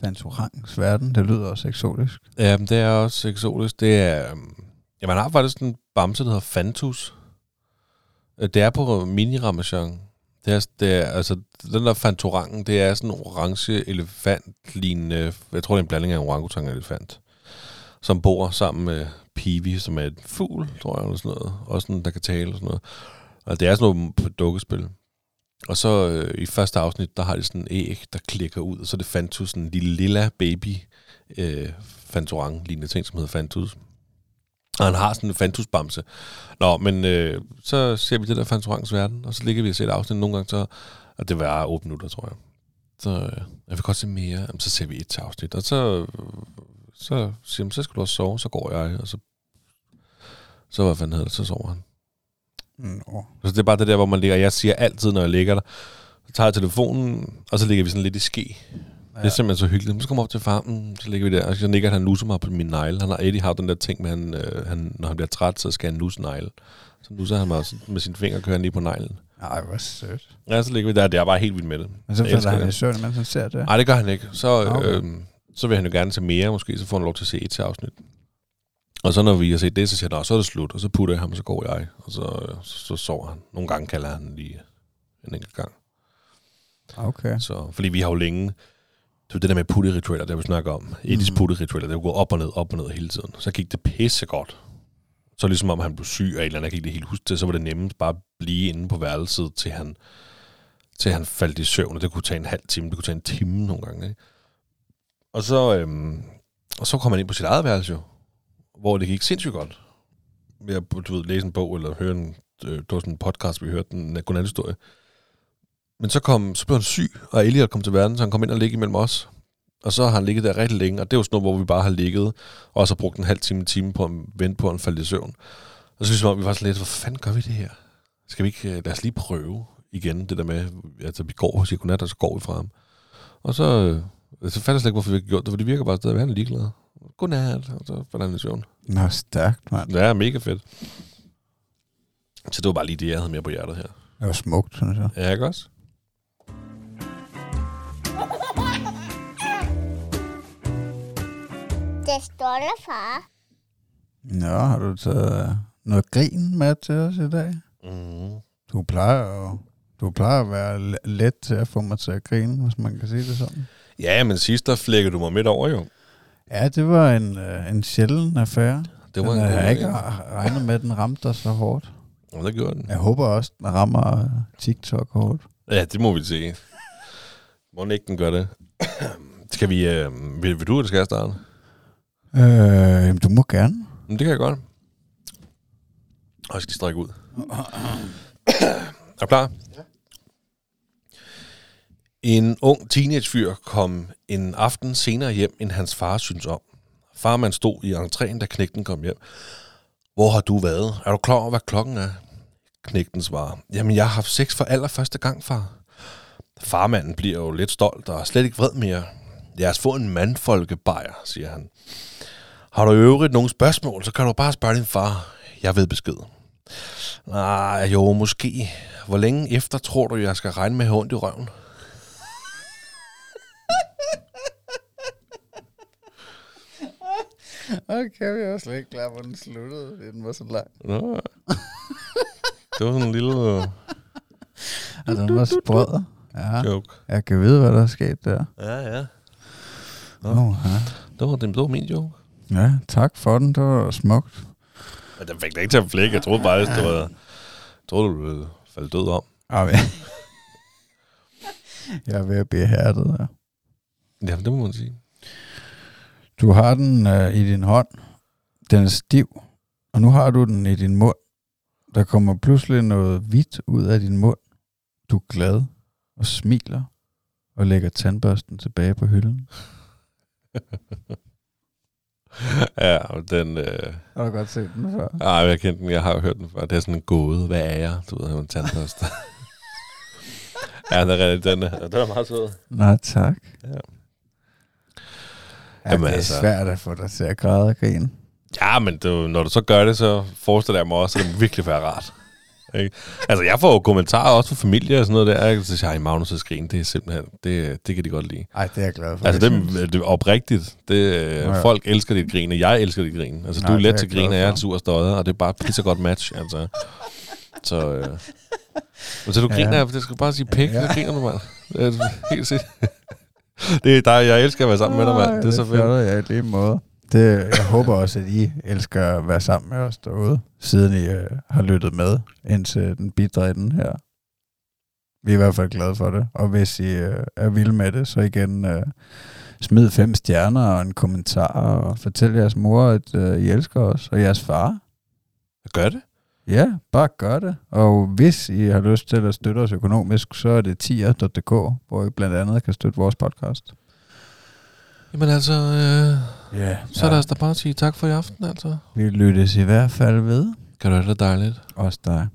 Fantorangs verden, det lyder også eksotisk. Ja, det er også eksotisk. Det er... øhm, Ja, man har faktisk en bamse, der hedder Fantus. Det er på mini ramachan. Det er, det er, altså, den der fantorangen, det er sådan en orange elefant lignende, jeg tror det er en blanding af en orangutang og elefant, som bor sammen med Pivi, som er et fugl, tror jeg, eller sådan noget. Også sådan, der kan tale og sådan noget. Og det er sådan noget på dukkespil. Og så øh, i første afsnit, der har de sådan en æg, der klikker ud, og så er det Fantus, sådan en lille lilla baby øh, fantorang lignende ting, som hedder Fantus. Og han har sådan en Fantus-bamse. Nå, men øh, så ser vi det der Fantorans verden, og så ligger vi og ser et afsnit nogle gange, så, og det var 8 minutter, tror jeg. Så øh, jeg vil godt se mere, Jamen, så ser vi et afsnit, og så, så siger han, så skal du også sove, så går jeg, og så, så hvad fanden hedder det, så sover han. Nå. Så det er bare det der, hvor man ligger, jeg siger altid, når jeg ligger der, så tager jeg telefonen, og så ligger vi sådan lidt i ske. Ja. Det er simpelthen så hyggeligt. Så kommer jeg op til farmen, så ligger vi der, og så ligger han nusser mig på min negle. Han har Eddie har den der ting med, han, øh, han, når han bliver træt, så skal han nusse negle. Så nusser han mig sådan med sine fingre, kører han lige på neglen. Ej, hvor sødt. Ja, så ligger vi der, det er bare helt vildt med det. Men så Jeg falder han i søvn, mens han ser det. Nej, det gør han ikke. Så, Okay. øh, så vil han jo gerne til mere, måske, så får han lov til at se et til afsnit. Og så når vi har set det, så siger "Nå, så er det slut, og så putter jeg ham, og så går jeg, og så, øh, så, så sover han. Nogle gange kalder han lige en enkelt gang. Okay. Så, fordi vi har jo længe, det er det der med putteritualer, det har vi snakket om. Edis Mhm. putteritualer, er jo gået op og ned, op og ned hele tiden. Så gik det pisse godt. Så ligesom om han blev syg af et eller andet, jeg kan ikke helt huske det, så var det nemmest bare at blive inde på værelset, til han, til han faldt i søvn, og det kunne tage en halv time, det kunne tage en time nogle gange. Ikke? Og så, øhm, og så kom han ind på sit eget værelse jo, hvor det gik sindssygt godt. Ved at du ved, læse en bog, eller høre en, øh, det var sådan en podcast, vi hørte en godnathistorie. Men så, kom, så blev han syg, og Elliot kom til verden, så han kom ind og ligge imellem os. Og så har han ligget der rigtig længe, og det er jo sådan noget, hvor vi bare har ligget, og så brugt en halv time, time på at vente på, at han faldt i søvn. Og så synes jeg, vi var sådan lidt, hvor fanden gør vi det her? Skal vi ikke, øh, lad os lige prøve igen, det der med, altså vi går og siger godnat, og så går vi fra ham. Og så, øh, så fandt jeg slet ikke, hvorfor vi ikke gjort det, for det virker bare stadig, han er ligeglad. Godnat, og så falder han i søvn. Nå, stærkt, mand. Er mega fedt. Så det var bare lige det, jeg havde med på hjertet her. Det var smukt, synes jeg. Ja, ikke også? Det stolte far. Nå, har du taget noget grin med til os i dag? Mm. Du plejer at, du plejer at være le- let til at få mig til at grine, hvis man kan sige det sådan. Ja, men sidst der flækkede du mig midt over jo. Ja, det var en, øh, en sjælden affære. Det var Den, en god jeg har ikke regnet med, at den ramte dig så hårdt. Ja, det gjorde den. Jeg håber også, den rammer TikTok hårdt. Ja, det må vi se. Må den ikke den gør det. skal vi... Øh, vil, vil du, eller skal jeg starte? Øh, jamen, du må gerne. Men det kan jeg godt. Og jeg skal strække ud. Er du klar? Ja. En ung teenagefyr kom en aften senere hjem, end hans far synes om. Farmand stod i entréen, da knægten kom hjem. Hvor har du været? Er du klar over, hvad klokken er? Knægten svarer, jamen jeg har haft sex for allerførste gang, far. Farmanden bliver jo lidt stolt og slet ikke vred mere. Lad os få en mandfolkebajer, siger han. Har du i øvrigt nogle spørgsmål, så kan du bare spørge din far. Jeg ved besked. Nej, jo, måske. Hvor længe efter tror du, jeg skal regne med at have ondt i røven? Okay, vi var slet ikke klar, hvor den sluttede. Den var så lang. Nå. Det var sådan en lille Og den var sprød. Ja, joke. jeg kan vide, hvad der er sket der. Ja, ja. Nå. Oh, ja. Det var, det var min joke. Ja, tak for den. Det var smukt. Men den fik da ikke til at flække. Jeg troede bare, at det var... Jeg troede, du ville falde død om. Okay. jeg er ved at blive hærdet her. Ja, det må man sige. Du har den øh, i din hånd. Den er stiv. Og nu har du den i din mund. Der kommer pludselig noget hvidt ud af din mund. Du er glad og smiler og lægger tandbørsten tilbage på hylden. Ja, og den... Øh... Har du godt set den før? Ej, jeg kender den. Jeg har jo hørt den før. Det er sådan en gåde. Hvad er jeg? Du ved, han er en tandbørste. ja, den er, den er, den er meget sød. Nej, tak. Ja. Ja, Jamen det er altså. svært at få dig til at græde og grine. Ja, men du, når du så gør det, så forestiller jeg mig også, at det må virkelig være rart. Ikke? Altså, jeg får jo kommentarer også fra familie og sådan noget der. ikke? Så siger jeg, Magnus' skrin, det er simpelthen, det, det kan de godt lide. Ej, det er jeg glad for. Altså, jeg synes. det, det er oprigtigt. Det, ja. Ja. Folk elsker dit grin, og jeg elsker dit grin. Altså, Nej, du er det let er til jeg grin, og jeg er en sur støder, og det er bare et pissegodt match, altså. Så, øh. Men så du Ja. griner, det skal bare sige pæk, Ja. så griner du, mand. Det er helt sikkert. Det er dig, jeg elsker at være sammen med dig, mand. Det er så fedt. ja, i lige måde. Det, jeg håber også, at I elsker at være sammen med os derude, siden I øh, har lyttet med indtil den bidre enden her. Vi er i hvert fald glade for det. Og hvis I øh, er vilde med det, så igen øh, smid fem stjerner og en kommentar, og fortæl jeres mor, at øh, I elsker os, og jeres far. Gør det. Ja, bare gør det. Og hvis I har lyst til at støtte os økonomisk, så er det tier.dk, hvor I blandt andet kan støtte vores podcast. Jamen altså, øh, Ja, så ja. lad os da bare sige tak for i aften, altså. Vi lyttes i hvert fald ved. Kan du have det dejligt? Også dig.